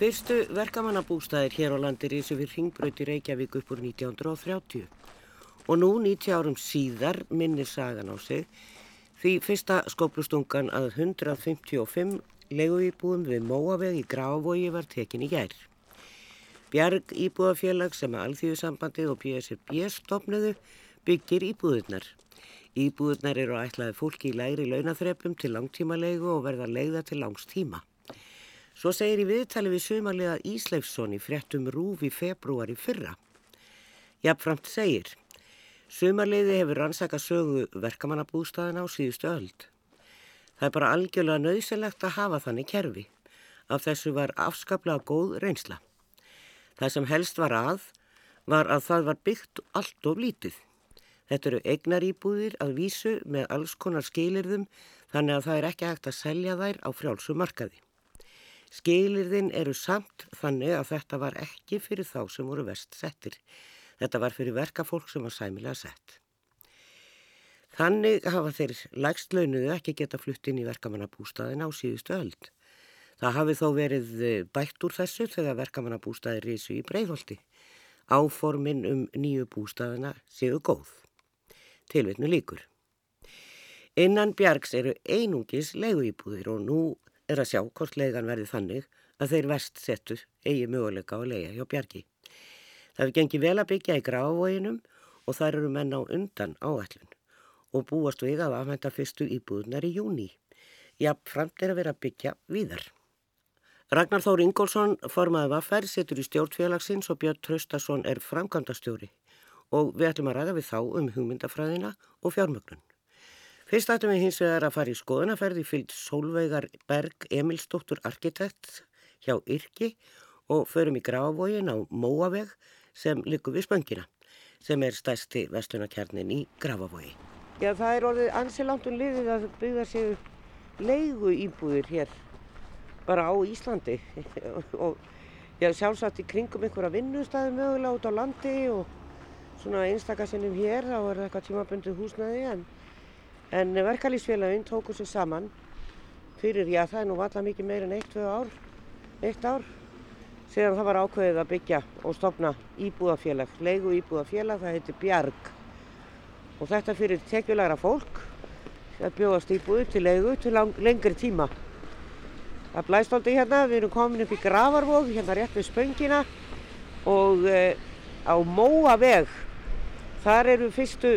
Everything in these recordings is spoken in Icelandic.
Fyrstu verkamannabústæðir hér á landi reysu við ringbröyti Reykjavík upp úr 1930 og nú 90 árum síðar minnir sagan á sig því fyrsta skóplustungan að 155 leguíbúum við Móaveg í Grávói var tekin í gær. Bjarg íbúðafélag sem að Alþjóðsambandið og BSRB stopnuðu byggir íbúðurnar. Íbúðurnar eru ætlaði fólki í læri launaþrepum til langtímalegu og verða leiða til langs tíma. Svo segir í viðtali við sumarlega Ísleifsson í fréttum Rúf í februari fyrra. Jafnframt segir, sumarleiði hefur rannsaka sögu verkamannabústaðina á síðustu öld. Það er bara algjörlega nöðselegt að hafa þannig kerfi. Af þessu var afskaplega góð reynsla. Það sem helst var að, var að það var byggt allt of lítið. Þetta eru eignaríbúðir að vísu með alls konar skilirðum þannig að það er ekki hægt að selja þær á frjálsum markaði. Skilirðin eru samt þannig að þetta var ekki fyrir þá sem voru vest settir. Þetta var fyrir verkafólk sem var sæmilega sett. Þannig hafa þeir lægst launuðu ekki geta flutt inn í verkamannabústaðin á síðustu öld. Það hafi þó verið bætt úr þessu þegar verkamannabústaði risu í breyðholti. Áformin um nýju bústaðina séu góð tilvitnu líkur. Innan bjargs eru einungis leiguíbúðir og nú er að sjá hvort leigan verði þannig að þeir vest settu eigi möguleika á leiga hjá bjargi. Það hefur gengið vel að byggja í gráfvóginum og þar eru menn á undan áætlun og búast við að afhenda fyrstu íbúðunar í júni. Já, framt er að vera að byggja víðar. Ragnar Þór Ingólfsson, formaði vaffer, setur í stjórnfélagsins og Björn Traustason er framkvæmdastjóri og við ætlum að ræða við þá um hugmyndafræðina og fjármögnun. Fyrst ætlum við hins vegar að fara í skoðanaferði fyllt Solveigar Berg Emilsdóttur arkitekt hjá Yrki og förum í Grafavógin á Móaveg sem likur við spöngina sem er stærsti vestunarkjarnin í Grafavógi. Já það er orðið ansilantum liðið að byggja sig leigu íbúðir hér bara á Íslandi og já sjálfsagt í kringum einhverja vinnustæði mögulega út á landi og svona einstakasinnum hér, þá er það eitthvað tímabundið húsnæði en, en verkalýsfélaginn tóku sér saman fyrir, já það er nú valla mikið meir en eitt, tvö ár, eitt ár síðan það var ákveðið að byggja og stopna íbúðafélag, leigu íbúðafélag, það heitir Bjarg og þetta fyrir tekjulegra fólk að bjóðast íbúðu til leigu til lang, lengri tíma. Það blæst aldrei hérna, við erum komin upp í Gravarvóg, hérna rétt við spöngina og e, á Móaveg Þar eru fyrstu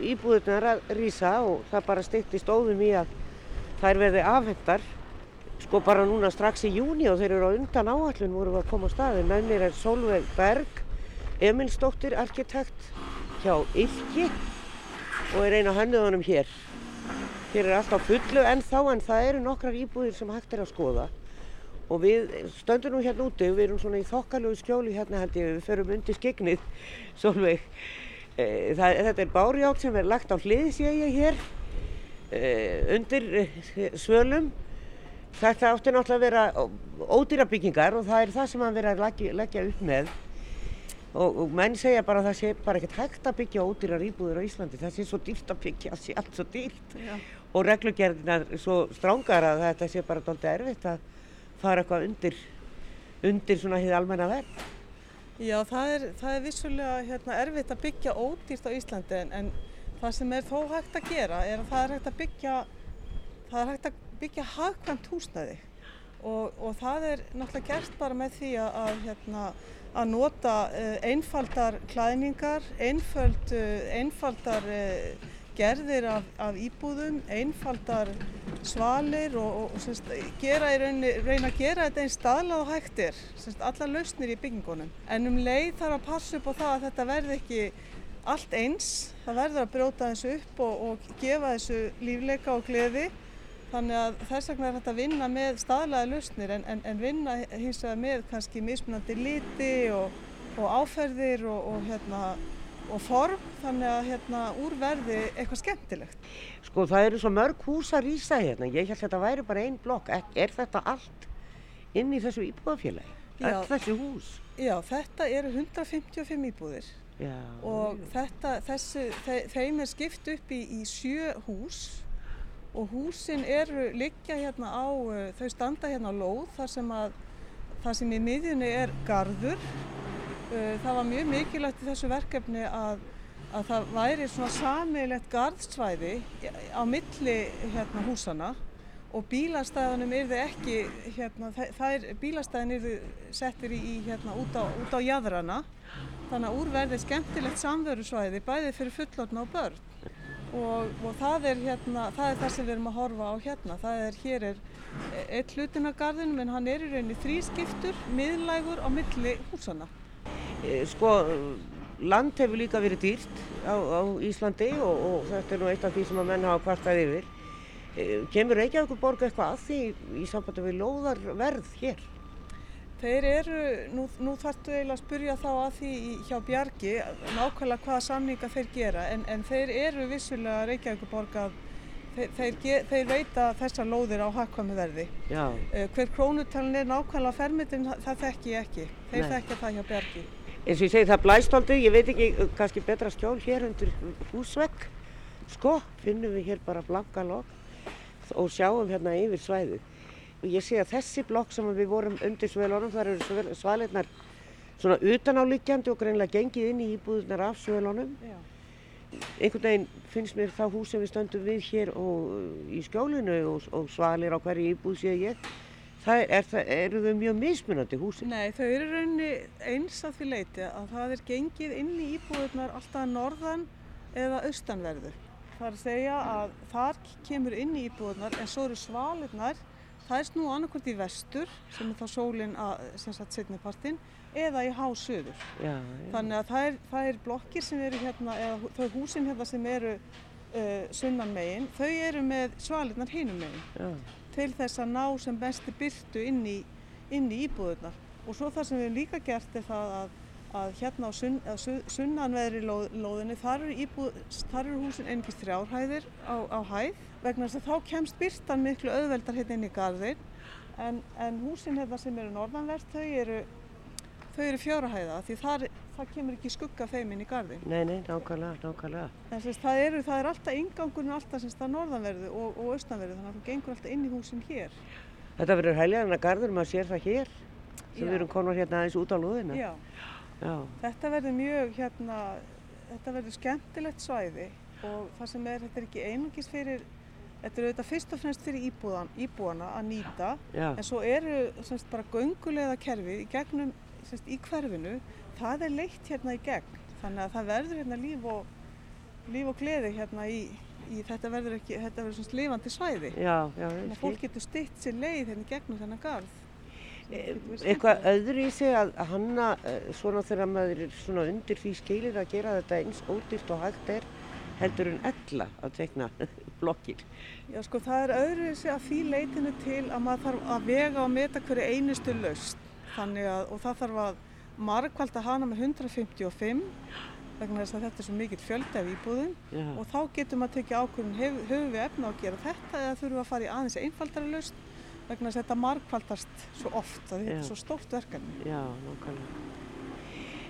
íbúðunar að rýsa og það bara styrtist óðum í að þær verði afhendar. Sko bara núna strax í júni og þeir eru á undan áallun voru að koma á staði. Með mér er Solveig Berg, Emilsdóttir, arkitekt hjá Ylki og er eina hannuðunum hér. Hér er alltaf fullu en þá en það eru nokkrar íbúðir sem hægt er að skoða. Og við stöndum nú hérna úti, við erum svona í þokkalögu skjóli hérna held ég, við ferum undir skeggnið, Solveig. Eh, það, þetta er bárjátt sem er lagt á hlið sé ég hér uh, undir uh, svölum. Þetta átti náttúrulega að vera ódýra byggingar og það er það sem hann verið að leggja, leggja upp með. Og, og menn segja bara að það sé bara ekkert hægt að byggja ódýrar íbúður á Íslandi. Það sé svo dýrt að byggja, það sé allt svo dýrt. Já. Og reglugjörðina er svo strángar að þetta sé bara doldið erfitt að fara eitthvað undir, undir svona hið almenna verð. Já, það er, það er vissulega hérna, erfitt að byggja ódýrt á Íslandi en, en það sem er þó hægt að gera er að það er hægt að byggja, að byggja hagkvæmt húsnæði. Og, og það er náttúrulega gert bara með því að, hérna, að nota uh, einfaldar klæningar, einfald, uh, einfaldar uh, gerðir af, af íbúðum, einfaldar svalir og, og, og semst, rauninni, reyna að gera þetta einn staðlað og hægtir, semst, alla lausnir í byggingunum. En um leið þarf að passa upp á það að þetta verði ekki allt eins, það verður að brjóta þessu upp og, og gefa þessu lífleika og gleði. Þannig að þess vegna er þetta að vinna með staðlaði lausnir en, en, en vinna hins vegar með kannski mismunandi liti og áferðir og hérna og form þannig að hérna úrverði eitthvað skemmtilegt. Sko það eru svo mörg hús að rýsa hérna, ég held að þetta væri bara einn blokk, er þetta allt inn í þessu íbúðafélagi? Allt þessi hús? Já, þetta eru 155 íbúðir já, og þetta, þessi, þeim er skipt upp í, í sjö hús og húsin eru liggja hérna á, þau standa hérna á lóð þar sem að það sem í miðjunni er garður. Uh, það var mjög mikilvægt í þessu verkefni að, að það væri svona sammeilegt garðsvæði á milli hérna, húsana og bílastæðunum yrði ekki, hérna, er, bílastæðin yrði settir í, hérna, út á, út á jæðrana þannig að úrverði skemmtilegt samverusvæði bæði fyrir fullotna og börn og, og það, er, hérna, það er það sem við erum að horfa á hérna. Það er, hér er eitt hlutin af gardinum en hann er í rauninni þrískiptur, miðlægur á milli húsana. E, sko, land hefur líka verið dýrt á, á Íslandi og, og þetta er nú eitt af því sem að menn hafa kvartað yfir. E, kemur Reykjavík borg eitthvað að því í sambandi við lóðarverð hér? Þeir eru, nú, nú þarftu eiginlega að spurja þá að því hjá Bjargi nákvæmlega hvaða samninga þeir gera en, en þeir eru vissulega Reykjavíkuborg að þeir, þeir, þeir veita þessar lóðir á hagkvæmi verði. Uh, hver krónutalin er nákvæmlega fermitin það þekk ég ekki. Þeir þekkja það hjá Bjargi. Eins og ég segi það blæstóldu, ég veit ekki kannski betra skjól hér undir húsvegg. Sko, finnum við hér bara blanka lokk og sjáum hérna yfir svæðu og ég sé að þessi blokk sem við vorum undir svölunum, þar eru svalinnar svona utanáliggjandi og greinlega gengið inn í íbúðunar af svölunum. Einhvern veginn finnst mér þá hús sem við stöndum við hér og í skjólinu og, og svalir á hverju íbúð sé ég. Það er, það, eru þau mjög mismunandi húsi? Nei, þau eru rauninni eins að því leiti að það er gengið inn í íbúðunar alltaf norðan eða austanverðu. Það er að segja að þar kemur inn í íbúðunar en svo eru svalirnar Það er snú annarkvæmt í vestur sem er þá sólinn að sem sagt setnipartinn eða í hásöður. Þannig að það er, það er blokkir sem eru hérna eða þau húsin hérna sem eru uh, sunnan megin, þau eru með svalinnar hinum megin Já. til þess að ná sem besti byrtu inn í, inn í íbúðurnar. Og svo það sem við hefum líka gert er það að að hérna á sunn, sunnanveðri lóð, lóðinni þar eru, íbúð, þar eru húsin einhvers þrjárhæðir á, á hæð vegna þess að þá kemst byrtan miklu auðveldar hérna inn í garðin en, en húsin hérna sem eru norðanvert þau eru, eru fjárhæða því þar, það kemur ekki skugga þeim inn í garðin. Nei, nei, nákvæmlega, nákvæmlega. Þess, það, eru, það er alltaf ingangurinn alltaf sem það norðanverðu og, og austanverðu þannig að það gengur alltaf inn í húsin hér. Þetta verður heiljaðan að garður, maður sér það hér sem við erum konar hérna aðeins út á lúðina. Já. Já. Þetta verður mjög hérna, þetta verður skemmtilegt svæði og það sem er, þetta er ekki einungis fyrir, þetta er auðvitað fyrst og fremst fyrir íbúðan, íbúana að nýta Já. en svo eru semst bara göngulega kerfið í gegnum, semst í hverfinu, það er leitt hérna í gegn þannig að það verður hérna líf og, líf og gleði hérna í, í þetta verður ekki, þetta verður svona lifandi svæði. Já, já, þannig að fólk getur stitt sér leið hérna gegnum þennan garð. Eh, eitthvað öðru í sig að hanna eh, svona þegar maður er svona undir því skilir að gera þetta eins ódýrt og hægt er heldur en ella að tekna blokkir. Já sko það er öðru í sig að því leitinu til að maður þarf að vega og meta hverju einustu laust að og það þarf að margkvælt að hana með 155 vegna þess að þetta er svo mikill fjöldi af íbúðum Já. og þá getur maður að tekja ákvörðun höfum við efna að gera þetta eða þurfum við að fara í aðeins einfaldari laust vegna þess að þetta markvaldast svo oft að þetta er svo stórt verkefni. Já, nákvæmlega.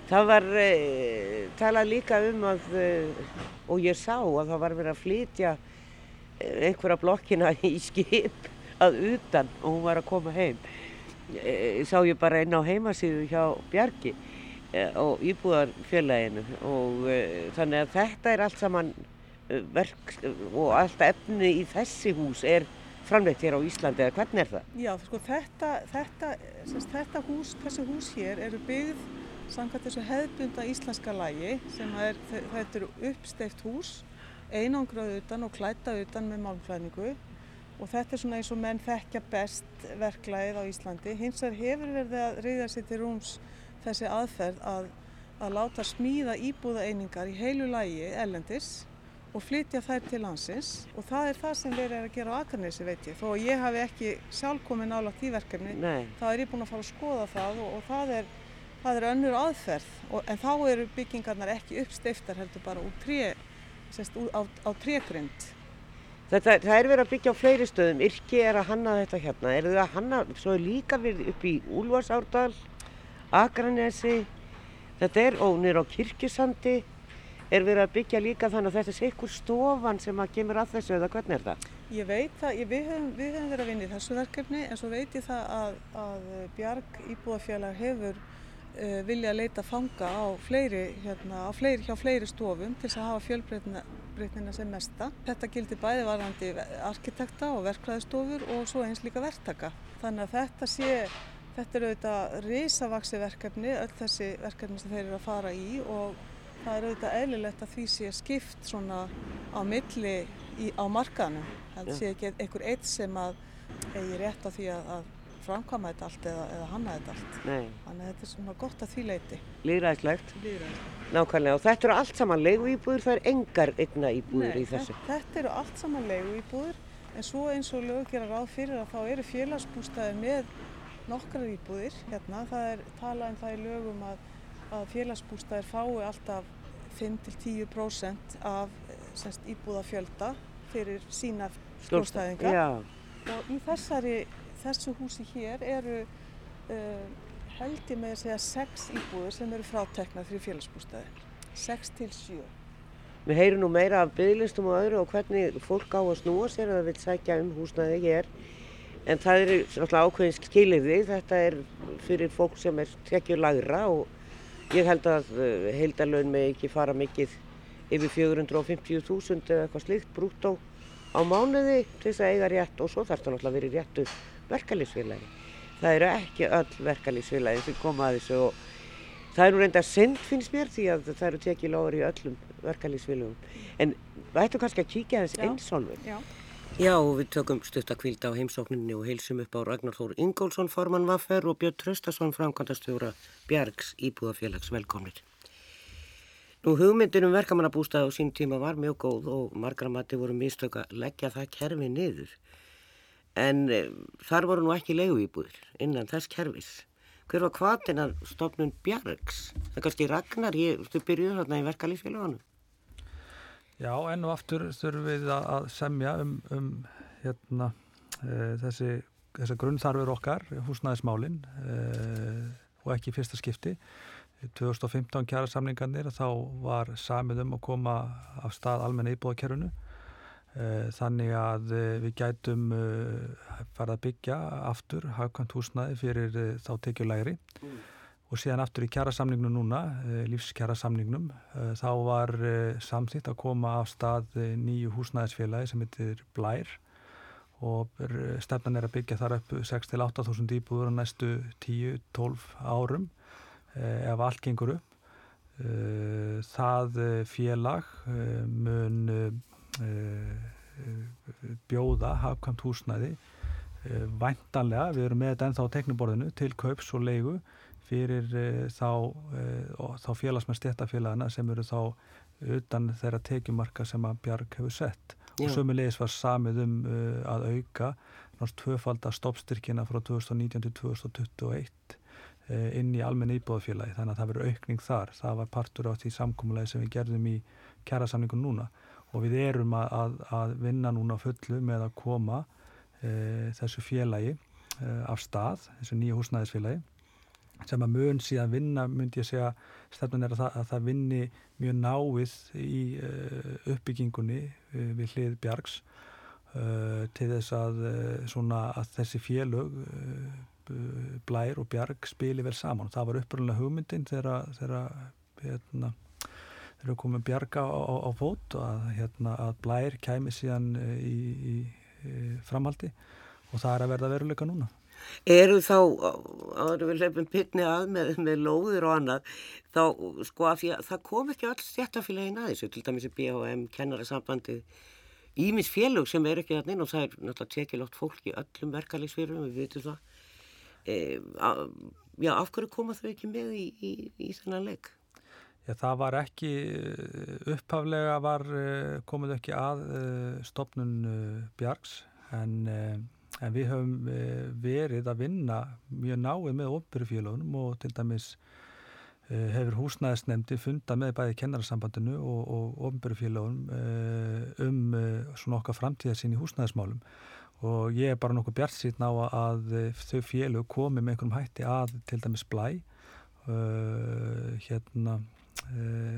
Það var eh, talað líka um að, eh, og ég sá að það var verið að flytja eh, einhverja blokkina í skip að utan og hún var að koma heim. Eh, sá ég bara inn á heimasíðu hjá Bjarki eh, og Íbúðarfjölaðinu og eh, þannig að þetta er allt saman verk og allt efni í þessi hús er framleitt hér á Íslandi eða hvernig er það? Já, sko þetta, þetta, semst, þetta hús, þessi hús hér eru byggð samkvæmt þessu hefðbunda íslenska lægi sem er, þetta eru uppsteift hús, einangrað utan og klæta utan með málflæðningu og þetta er svona eins og menn þekkja best verklæðið á Íslandi. Hins vegar hefur verið að reyða sér til rúms þessi aðferð að, að láta smíða íbúða einingar í heilu lægi ellendis og flytja þær til landsins og það er það sem við erum að gera á Akarnesi veit ég. Þó að ég hafi ekki sjálf komið nála því verkefni, Nei. þá er ég búin að fara að skoða það og, og það, er, það er önnur aðferð og, en þá eru byggingarnar ekki uppsteiftar heldur bara á trégrund. Þetta, það er verið að byggja á fleiri stöðum, yrki er að hanna þetta hérna, er það að hanna svo líka við upp í Úlvarsárdal, Akranesi, þetta er ónir á Kirkjusandi, er verið að byggja líka þannig að þetta sé ykkur stofan sem að kemur að þessu eða hvernig er það? Ég veit það, ég, við, höfum, við höfum verið að vinna í þessu verkefni en svo veit ég það að, að Bjarg Íbúðafélag hefur uh, vilja að leita fanga á fleiri, hérna, á fleiri, hjá fleiri stofum til þess að hafa fjölbreytnina sem mesta. Þetta gildir bæði varðandi arkitekta og verklæðistofur og svo eins líka verktaka. Þannig að þetta sé, þetta er auðvitað risavaksi verkefni, öll þessi verkefni sem þeir eru að fara í og það er auðvitað eðlilegt að því sé skipt svona á milli í, á markanum. Það sé ekki einhver eitt sem að eigi rétt á því að, að framkama þetta allt eða, eða hanna þetta allt. Nei. Þannig að þetta er svona gott að því leiti. Lýræðislegt. Lýðræðislegt. Nákvæmlega og þetta eru allt saman leigu íbúður, það er engar einna íbúður Nei, í þessu. Þetta, þetta eru allt saman leigu íbúður en svo eins og lög gera ráð fyrir að þá eru félagsbústæðir með nokkrar íbúðir hérna. Það er talað um það í lögum að, að félagsbústæðir fái alltaf 5-10% af semst, íbúðafjölda fyrir sína skjólstæðinga Já, og í þessari, þessu húsi hér eru uh, held ég með að segja 6 íbúður sem eru fráteknað fyrir félagsbústæði 6 til 7 við heyrum nú meira af bygglistum og öðru og hvernig fólk á að snúa sér að það vil sækja um húsnæði hér. En það eru náttúrulega ákveðin skilirði, þetta er fyrir fólk sem er tekjur lagra og ég held að uh, heildalögn með ekki fara mikið yfir 450.000 eða eitthvað slíkt brúttó á mánuði til þess að eiga rétt og svo þarf það náttúrulega að vera réttu verkalýsfélagi. Það eru ekki öll verkalýsfélagi sem koma að þessu og það er nú reynda synd finnst mér því að það eru tekið lágur í öllum verkalýsfélagum. En ættum kannski að kíkja þess Já. einsólfur. Já. Já, og við tökum stutt að kvílda á heimsókninni og heilsum upp á Ragnar Þór Ingólfsson, formann Vaffer og Björn Tröstason, framkvæmdastjóra Bjargs Íbúðafélags velkomnir. Nú, hugmyndin um verkamannabústað á sín tíma var mjög góð og margra mati voru mistök að leggja það kerfi niður. En e, þar voru nú ekki leiguíbúðir innan þess kerfis. Hver var hvatin að stopnun Bjargs? Það kannski Ragnar, ég, þú byrjuðu þarna í verkalýsfélagunum. Já, enn og aftur þurfum við að semja um, um hérna, e, þessi, þessi grunnþarfur okkar, húsnæðismálin e, og ekki fyrsta skipti. 2015 kjara samlingarnir þá var samið um að koma af stað almenna íbúðakerfinu e, þannig að e, við gætum e, farið að byggja aftur hafkvæmt húsnæði fyrir þá tekjulegri og síðan aftur í kjærasamningnum núna, eh, lífskjærasamningnum, eh, þá var eh, samþýtt að koma af stað eh, nýju húsnæðisfélagi sem heitir Blær. Og stefnan er að byggja þar upp 6-8.000 íbúður á næstu 10-12 árum eh, ef allt gengur upp. Eh, Það eh, félag eh, mun eh, eh, bjóða hafkvæmt húsnæði. Eh, væntanlega, við erum með þetta ennþá á tekniborðinu til kaups og leigu fyrir uh, þá, þá félagsmenn stéttafélagana sem eru þá utan þeirra tekjumarka sem að Bjarg hefur sett. Já. og sömulegis var samið um að auka náttúrulega tvöfalda stoppstyrkina frá 2019 til 2021 uh, inn í almenna íbúðafélagi þannig að það verður aukning þar. Það var partur á því samkómulagi sem við gerðum í kjærasamningun núna og við erum að, að, að vinna núna fullu með að koma uh, þessu félagi uh, af stað, þessu nýja húsnæðisfélagi sem að mun síðan vinna, myndi ég segja stefnun er að það, að það vinni mjög náið í uh, uppbyggingunni uh, við hlið Bjargs uh, til þess að, uh, svona, að þessi félög Blær og Bjarg spili vel saman. Og það var uppröðulega hugmyndin þegar þegar hérna, þegar við komum Bjarga á, á, á fót að, hérna, að Blær kæmi síðan uh, í, í, í framhaldi og það er að verða veruleika núna. Eru þá, áður við hleypum pittni að með, með lóðir og annað, þá sko að að það kom ekki öll stjættafélagin að þessu, til dæmis í BHM, kennarasambandið, ímis félög sem er ekki inn og það er náttúrulega tekilótt fólk í öllum verkalýsfélögum, við vitum það. E, að, já, af hverju koma þau ekki með í, í, í þennan leik? Það var ekki, upphaflega var komið ekki að stopnun Bjargs en, en við höfum verið að vinna mjög náið með ofnbyrjufélagunum og til dæmis hefur húsnæðisnemndi funda með bæði kennararsambandinu og, og ofnbyrjufélagunum um svona okkar framtíðarsinn í húsnæðismálum. Og ég er bara nokkuð bjart síðan á að þau félög komi með einhverjum hætti að til dæmis blæ uh, hérna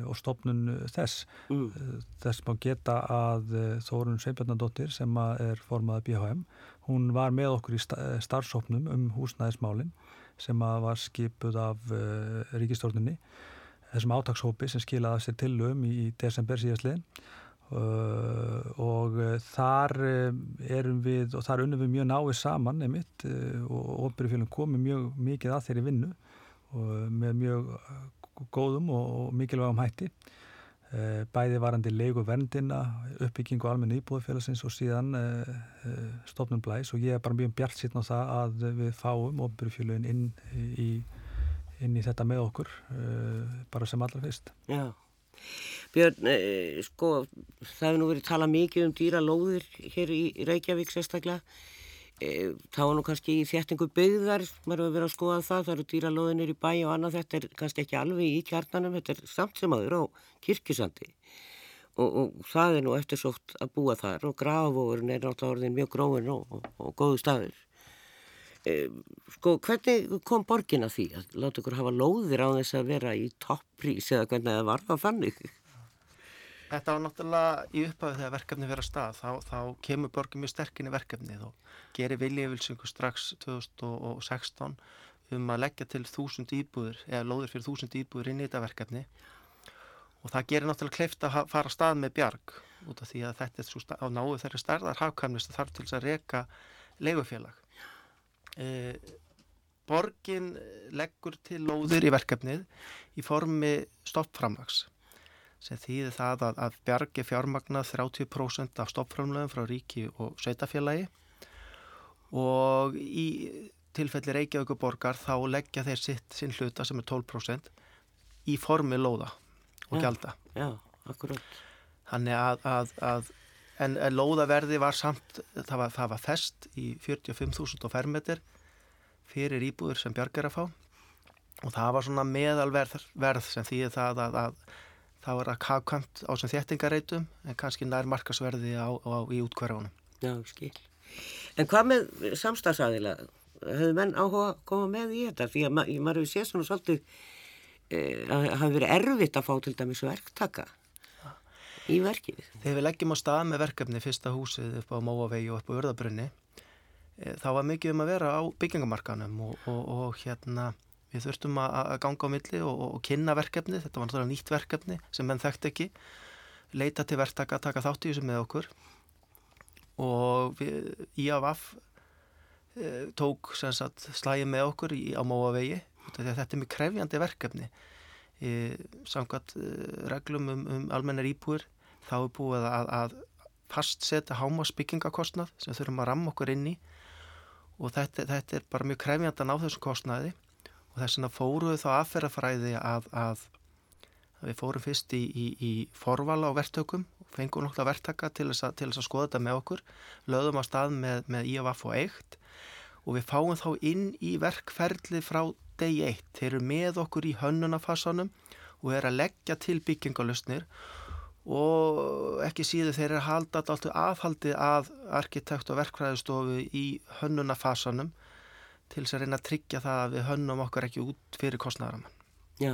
og stopnun þess. Mm. Þess má geta að Þórun Sveinbjörnadóttir sem er formað BHM, hún var með okkur í starfsóknum um húsnæðismálinn sem var skipuð af ríkistórnunni þessum átagshópi sem skilaði sér til um í desember síðastliðin Uh, og uh, þar uh, erum við og þar unnum við mjög náið saman einmitt og ofnbyrjufélum komið mjög mikið að þeirri vinnu með mjög góðum og mikilvægum hætti. Bæði varandi leiku verndina uppbyggingu almenna íbúðfélagsins og síðan stofnum blæs. Og ég er bara mjög bjart sýtn á það að við fáum ofnbyrjufélugin inn í, inn í þetta með okkur bara sem allra fyrst. Já. Björn, eh, sko, það hefur nú verið talað mikið um dýra lóðir hér í Reykjavík sérstaklega. Eh, það var nú kannski í þéttingu byggðar, maður hefur verið að skoða það, það eru dýra lóðinir í bæ og annað, þetta er kannski ekki alveg í kjarnanum, þetta er samt sem aður á kirkjusandi. Og, og það er nú eftirsótt að búa þar og grafóðurinn er náttúrulega orðin mjög gróin og, og, og góðu staður. E, sko, hvernig kom borgin að því að láta ykkur hafa lóðir á þess að vera í topprís eða hvernig það var það fannig? Þetta var náttúrulega í upphafið þegar verkefni verið að stað, þá, þá kemur borgin mjög sterkinn í verkefnið og gerir viljefilsingu strax 2016 um að leggja til þúsund íbúður eða lóðir fyrir þúsund íbúður inn í þetta verkefni. Og það gerir náttúrulega kleift að fara stað með bjarg út af því að þetta er svo á náðu þeirri stærðar hafkamnist þarf til þess að reka leigufélag. Eh, borgin leggur til lóðir í verkefnið í formi stoppframlags sem þýðir það að, að bjargi fjármagna 30% af stoppframlöðum frá ríki og sveitafélagi og í tilfelli Reykjavíkuborgar þá leggja þeir sitt sinn hluta sem er 12% í formi lóða og já, gjalda. Já, akkurát. Þannig að, að, að en, en lóðaverði var samt, það var, það var fest í 45.000 fermetir fyrir íbúður sem Björg er að fá og það var svona meðalverð verð sem þýðir það að, að það var að kafkvæmt á sem þéttingareitum en kannski nær markasverði á, á, í útkverðunum. Já, skil. En hvað með samstagsæðila? Hefur menn áhuga að koma með í þetta? Því að ma maður hefur séð svona svolítið e, að það hefur verið erfitt að fá til dæmis verktaka í verkið. Þegar við leggjum á stað með verkefni fyrsta húsið upp á Móavegi og upp á Örðabrunni Eh, þá var mikið um að vera á byggingamarkanum og, og, og hérna við þurftum að, að ganga á milli og, og kynna verkefni, þetta var náttúrulega nýtt verkefni sem menn þekkt ekki, leita til verktaka að taka þátt í þessu með okkur. Og IAVAF e, eh, tók slægi með okkur í, á Móavegi. Þetta er mjög krefjandi verkefni. E, samkvæmt e, reglum um, um almennar íbúir þá er búið að, að fastseta hámas byggingakostnað sem þurfum að ramma okkur inn í. Og þetta, þetta er bara mjög krefjandan á þessum kostnaði og þess vegna fóruðu þá aðferðafræði að, að, að við fórum fyrst í, í, í forvala á verktökum fengum nokkla verktaka til þess, að, til þess að skoða þetta með okkur lögðum á stað með, með IFF og eitt og við fáum þá inn í verkferðli frá degi eitt þeir eru með okkur í hönnunafassanum og er að leggja til byggingalustnir og ekki síðu þeir eru halda alltaf aðhaldi að arkitekt og verkfræðistofu í hönnunafasanum til þess að reyna að tryggja það að við hönnum okkur ekki út fyrir kostnæðaraman. Já,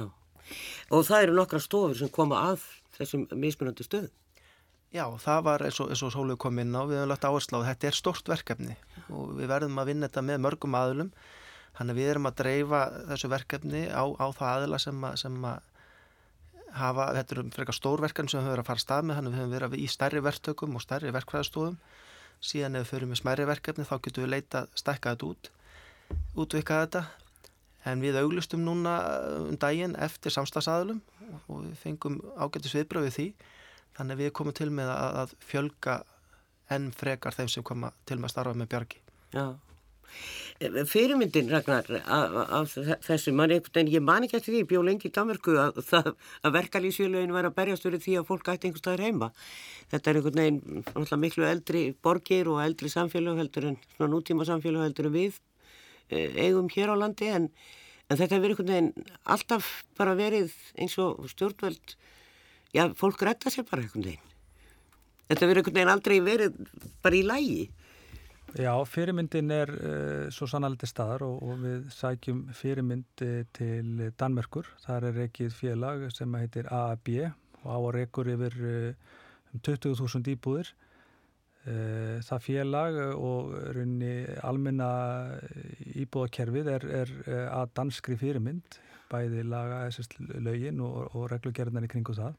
og það eru nokkra stofur sem koma að þessum mismunandi stöðum. Já, það var eins og, og Sólug kom inn á, við hefum lagt áherslu á að þetta er stort verkefni. Og við verðum að vinna þetta með mörgum aðlum, hann er við erum að dreifa þessu verkefni á, á það aðla sem að, sem að hafa, þetta eru frekar stórverkan sem við höfum verið að fara að stað með, þannig við höfum verið í stærri verktökum og stærri verkfræðastofum síðan ef við förum með smæri verkefni þá getum við leita stækka þetta út útvika þetta. En við auglustum núna um daginn eftir samstagsadalum og við fengum ágættis viðbröfið því. Þannig við komum til með að, að fjölga enn frekar þeim sem koma til með að starfa með bjargi. Já. Fyrirmyndin Ragnar af þessu, man einhvern veginn, ég man ekki eftir því, ég bjó lengi í Danmarku að, að verkalýsfélagin var að berjast verið því að fólk ætti einhver staðir heima. Þetta er einhvern veginn miklu eldri borgir og eldri samfélag heldur en nútíma samfélag heldur en við eigum hér á landi en, en þetta hefur einhvern veginn alltaf bara verið eins og stjórnveld já, fólk retta sér bara einhvern veginn þetta hefur einhvern veginn aldrei verið bara í lægi Já, fyrirmyndin er uh, svo sannaldi staðar og, og við sækjum fyrirmynd til Danmerkur. Það er ekki félag sem heitir AAB og á að rekur yfir uh, um 20.000 íbúðir. Uh, það félag og runni almenna íbúðakerfið er, er að danskri fyrirmynd, bæði laga lögin og, og reglugerðan í kringu það.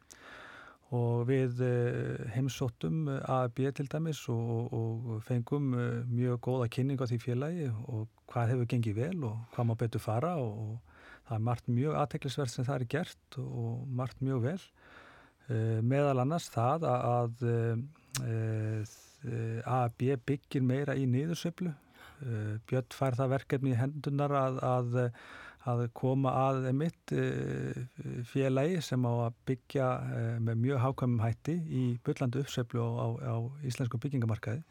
Og við eh, heimsóttum eh, AAB til dæmis og, og fengum eh, mjög góða kynning á því félagi og hvað hefur gengið vel og hvað má betur fara og það er margt mjög aðteklisverð sem það er gert og margt mjög vel. Meðal annars það að, að AAB byggir meira í niðursöflu Björn fær það verkefni í hendunar að, að að koma að mitt eh, félagi sem á að byggja eh, með mjög hákvæmum hætti í byrlandu uppseflu á, á, íslensku byggingamarkaði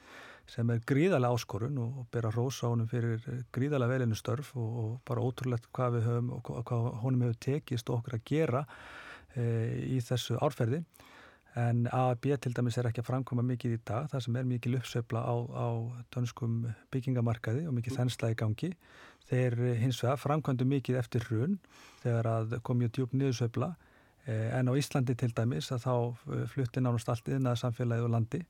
sem er gríðarlega áskorun og ber að rosa honum fyrir gríðarlega velinu störf og, og bara ótrúlegt hvað við höfum og hvað honum hefur tekist okkur að gera e, í þessu árferði en AAB til dæmis er ekki að framkoma mikið í dag þar sem er mikið uppsefla á, á dönskum byggingamarkaði og mikið þensla í gangi. Þeir hins vegar framkvæmdu mikið eftir hrun þegar að kom mjög djúb niðursveifla. Eh, en á Íslandi til dæmis að þá eh, flutti nánast allt yðnaða samfélagið og landi.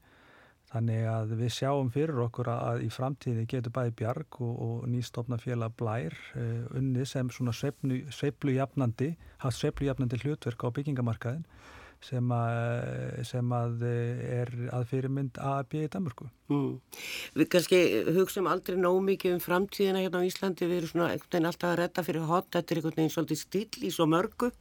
Þannig að við sjáum fyrir okkur að í framtíði getur bæði bjarg og, og nýstofna félag blær eh, unni sem svona sveiflujafnandi, haft sveiflujafnandi hlutverk á byggingamarkaðin sem að, sem að er að fyrirmynd AB í Danmörku. Mm. Við kannski hugsaum aldrei nóg mikið um framtíðina hérna á Íslandi, við erum svona einhvern veginn alltaf að redda fyrir hot, þetta er einhvern veginn svolítið stíl í svo mörgu.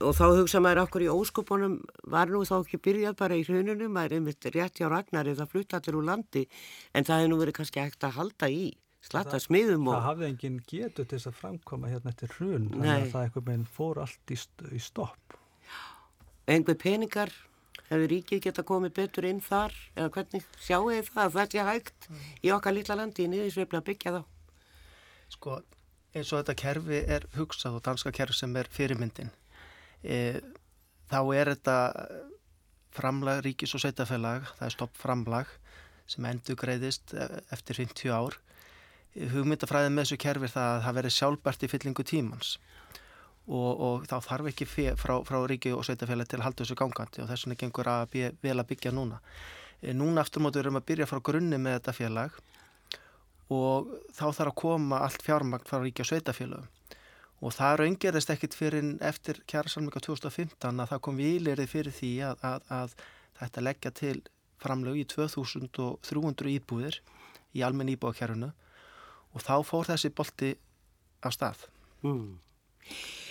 Og þá hugsa maður okkur í óskupunum var nú þá ekki byrjað bara í hrununum, maður er einmitt rétt hjá Ragnari það flutta allir úr landi. En það hefur nú verið kannski ekkert að halda í slatta smiðum og... Það hafði enginn getur til þess að framkoma hérna eftir hrun þannig að það fór allt í, í stopp einhver peningar? Hefur ríkið geta komið betur inn þar? Eða hvernig? Sjáu þið það að það sé hægt í okkar lilla landi í niðursveifla byggja þá? Sko eins og þetta kerfi er hugsað og danska kerfi sem er fyrirmyndin e, þá er þetta framlag ríkis og sveitafélag það er stopp framlag sem endur greiðist e, eftir 50 ár. Hugmyndafræðið með þessu kerfi það að það veri sjálfbært í fyllingu tímans og, og þá þarf ekki frá, frá ríki og sveitafélag til að halda þessu gangandi og þess vegna gengur að bjö, vel að byggja núna. E, núna aftur mótu erum við að byrja frá grunni með þetta félag og þá þarf að koma allt fjármagn frá ríki og sveitafélagum og það raungerist ekkit fyrir eftir kjærasalmika 2015 að það kom výlirið fyrir því að, að, að þetta leggja til framlegu í 2300 íbúðir í almenn íbúðakjærunu og þá fór þessi bolti af stað. Mm.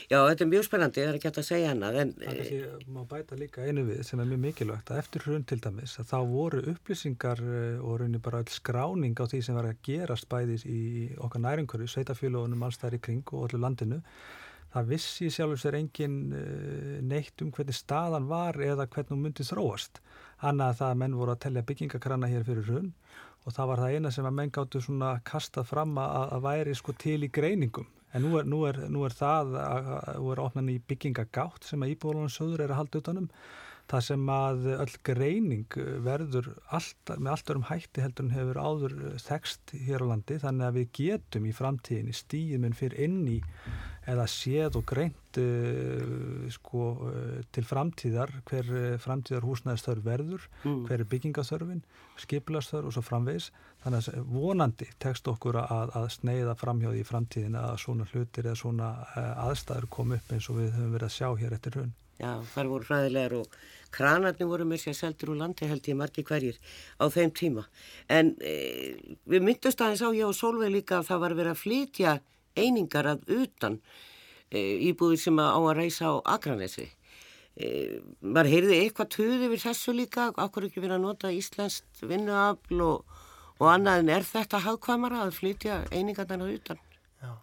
Já, þetta er mjög spennandi, það er ekki hægt að segja hana. En, það er því að maður bæta líka einu við sem er mjög mikilvægt að eftir hrun til dæmis að þá voru upplýsingar eh, og raunin bara all skráning á því sem var að gerast bæðis í okkar næringurri, sveitafélagunum, allstæðar í kring og öllu landinu. Það vissi sjálfur sér engin eh, neitt um hvernig staðan var eða hvernig hún myndi þróast. Annað að það að menn voru að tellja byggingakrana hér fyrir hrun og það var það eina sem að menn gáttu svona kastað fram að, að væri sko til í greiningum En nú er, nú er, nú er það að þú er ofnan í byggingagátt sem að Íbúðalónarsjóður er að halda utanum. Það sem að öll greining verður allt, með allt örum hætti heldur en hefur áður þekst hér á landi þannig að við getum í framtíðinni stíðum en fyrir inn í eða séð og greint uh, sko, uh, til framtíðar hver uh, framtíðar húsnæðistörf verður, mm. hver er byggingasörfin, skipilastörf og svo framvegs. Þannig að vonandi tekst okkur að, að sneiða framhjóði í framtíðin að svona hlutir eða svona aðstæður kom upp eins og við höfum verið að sjá hér eftir raun. Já, þar voru hræðilegar og kranarnir voru með sér seldur úr landi held ég margi hverjir á þeim tíma. En e, við myndust aðeins á ég og Solveig líka að það var verið að flytja einingar að utan e, íbúðir sem að á að reysa á Akranesi. E, Var heyrði eitthvað töði við þessu líka? Akkur ekki verið að nota Íslandst vinnuafl og, og annað en er þetta hagkvamara að flytja einingarnar að utan? Já.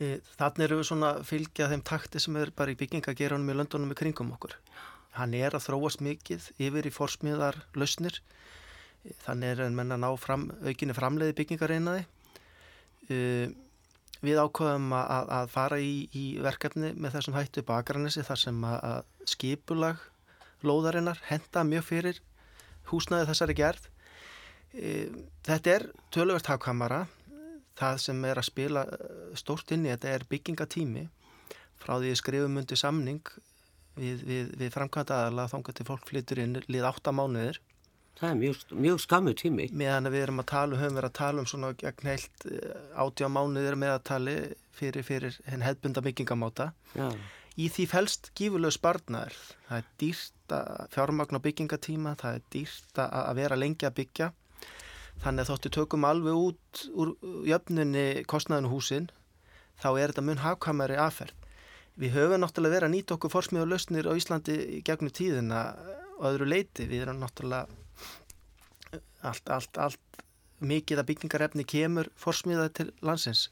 E, Þannig eru við svona fylgjað þeim takti sem er bara í byggingageranum í löndunum í kringum okkur. Hann er að þróast mikið yfir í forsmiðar lausnir. Þannig er en menna ná fram, aukinni framleiði byggingareinaði. Við ákvaðum að, að fara í, í verkefni með þessum hættu bakaranesi þar sem að skipulag lóðarinnar henda mjög fyrir húsnaði þessari gerð. E, þetta er töluvert hafkamara. Það sem er að spila eh, stórt inn í þetta er byggingatími frá því skrifumundi samning við, við, við framkvæmda aðala þángar til fólk flyttur inn lið 8 mánuðir. Það er mjög, mjög skamu tími. Meðan við erum að tala um, höfum verið að tala um svona gegn heilt 80 mánuðir meðatali fyrir, fyrir henn hefbunda byggingamáta. Já. Í því fælst gífurlegu sparnar. Það er dýrt að fjármagna byggingatíma, það er dýrt að vera lengi að byggja. Þannig að þóttu tökum alveg út úr jöfnunni kostnaðinu húsin, þá er þetta mun hafkamari aðferð. Við höfum náttúrulega verið að nýta okkur forsmíð og lausnir á Íslandi gegnum tíðina og öðru leiti. Við erum náttúrulega allt, allt, allt mikið að byggingarefni kemur forsmíðað til landsins.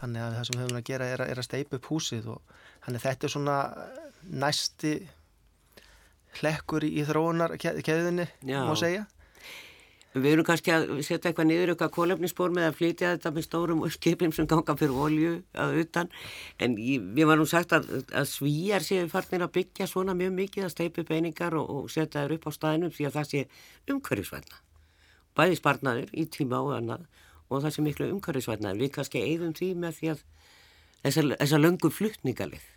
Þannig að það sem við höfum að gera er að, er að steipa upp húsið og þannig þetta er svona næsti hlekkur í, í þróunar keðinni, má segja. Við erum kannski að setja eitthvað niður eitthvað kólefnisspór með að flytja þetta með stórum skipim sem ganga fyrir olju að utan en við varum sagt að, að svíjar séu farnir að byggja svona mjög mikið að steipi beiningar og, og setja þær upp á staðinum því að það sé umhverjusvæðna. Bæði sparnaður í tíma og annað og það sé miklu umhverjusvæðna en við kannski eigðum því með því að þessar þessa löngu fluttningalið.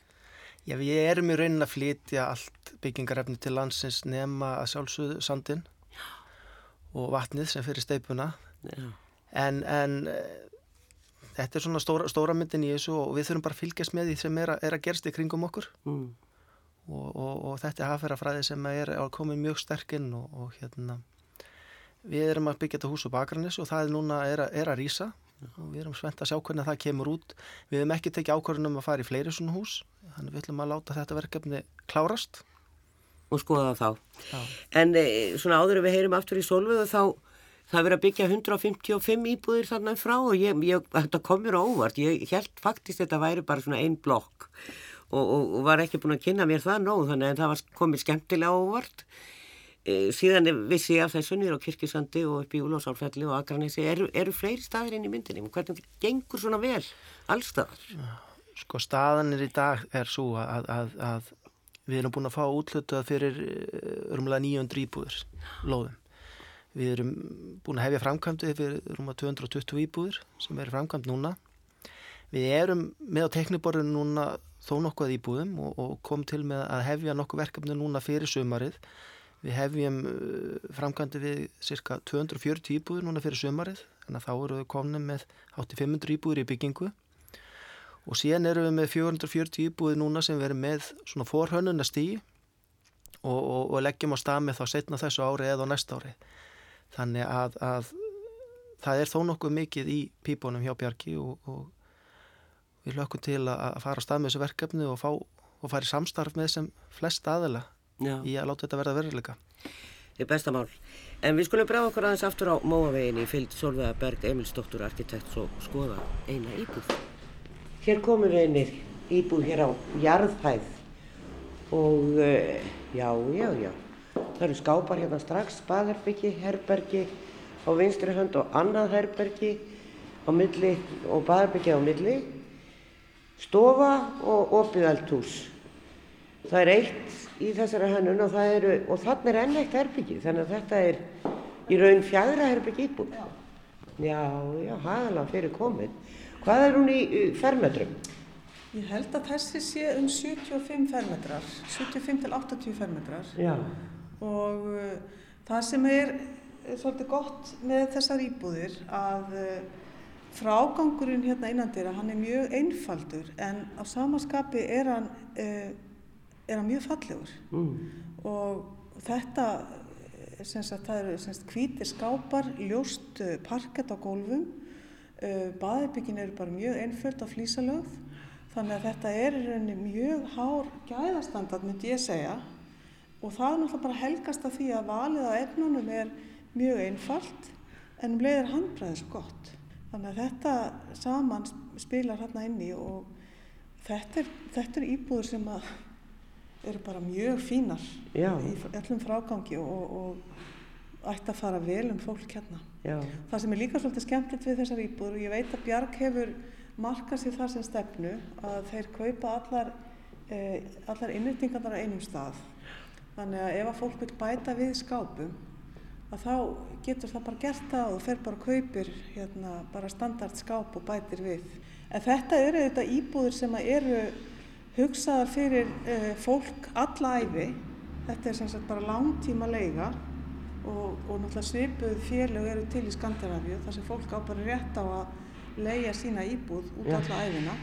Já, við erum í raunin að flytja allt byggingarefni til landsins nema að sjálfsögðu sandin og vatnið sem fyrir steipuna en, en þetta er svona stóra, stóra myndin í þessu og við þurfum bara að fylgjast með því sem er að, er að gerst í kringum okkur mm. og, og, og þetta er hafðferðafræði sem er koma mjög sterkinn og, og hérna við erum að byggja þetta hús á Bakranis og það er núna er að, er að rýsa og við erum svent að sjá hvernig það kemur út við hefum ekki tekið ákvörðunum að fara í fleiri svona hús þannig við ætlum að láta þetta verkefni klárast og skoða þá. Já. En e, svona áður við heyrum aftur í solvöðu þá það verið að byggja 155 íbúðir þannig frá og ég, ég, þetta kom mér óvart. Ég held faktist þetta væri bara svona einn blokk og, og, og var ekki búin að kynna mér það nóg þannig að það var komið skemmtilega óvart. E, síðan vissi ég af þessu nýra á Kirkisandi og upp í Úlásálfælli og Akranissi. Eru, eru fleiri staðir inn í myndinni? Hvernig gengur svona vel allstaðar? Sko staðanir í dag er svo að, að, að Við erum búin að fá útlutað fyrir örmulega 900 íbúður lóðum. Við erum búin að hefja framkvæmdi fyrir örmulega 220 íbúður sem er framkvæmd núna. Við erum með á tekniborðinu núna þó nokkuð íbúðum og, og kom til með að hefja nokkuð verkefni núna fyrir sömarið. Við hefjum framkvæmdi við cirka 240 íbúður núna fyrir sömarið, en þá eru við komin með 8500 íbúður í byggingu. Og síðan erum við með 440 íbúði núna sem erum með svona forhönnuna stíi og, og, og leggjum á stað með þá setna þessu ári eða á næsta ári. Þannig að, að það er þó nokkuð mikið í pípunum hjá Bjarki og, og við lökum til að, að fara á stað með þessu verkefni og, fá, og fara í samstarf með sem flest aðila Já. í að láta þetta verða veruleika Það er bestamál. En við skulum bregða okkur aðeins aftur á Móaveginni fyllt Solveig Berg Emilsdóttur arkitekt og skoða eina íbúð. Hér komur einir íbúð hér á jarðhæð og uh, já, já, já, það eru skápar hérna strax, baðherbyggi, herbergi á vinstri hönd og annað herbergi á milli og baðherbyggi á milli, stofa og opið eldhús. Það er eitt í þessari hannun og, og þannig er enn eitt herbyggi, þannig að þetta er í raun fjæðra herbyggi íbúð. Já, já, hagalega fyrir komið. Hvað er hún í fermetrum? Ég held að þessi sé um 75 fermetrar, 75 til 80 fermetrar Já. og uh, það sem er svolítið gott með þessar íbúðir að uh, frágangurinn hérna innandir að hann er mjög einfaldur en á samaskapi er hann, uh, er hann mjög fallegur mm. og þetta, sagt, það eru hvítir skápar, ljóst uh, parkett á gólfum Uh, Baðirbyggin eru bara mjög einföld á flísalögð þannig að þetta er í rauninni mjög hár gæðastandard myndi ég segja og það er náttúrulega bara helgast af því að valið á efnunum er mjög einfalt en um leiðir handbræðið svo gott. Þannig að þetta saman spilar hérna inni og þetta er, þetta er íbúður sem eru bara mjög fínar Já. í öllum frágangi og, og ætti að fara vel um fólk hérna. Já. Það sem er líka svolítið skemmtilegt við þessar íbúður og ég veit að Bjarg hefur markað sér það sem stefnu að þeir kaupa allar, eh, allar innrýtingarnar á einum stað. Þannig að ef að fólk vil bæta við skápum að þá getur það bara gert það og fer bara kaupir hérna, bara standardskáp og bætir við. En þetta eru þetta íbúður sem eru hugsaðar fyrir uh, fólk alla æfi. Þetta er sem sagt bara langtíma leiga og, og náttúrulega svipuð félög eru til í Skandinavíu þar sem fólk á bara rétt á að leia sína íbúð út ja. alla æfina.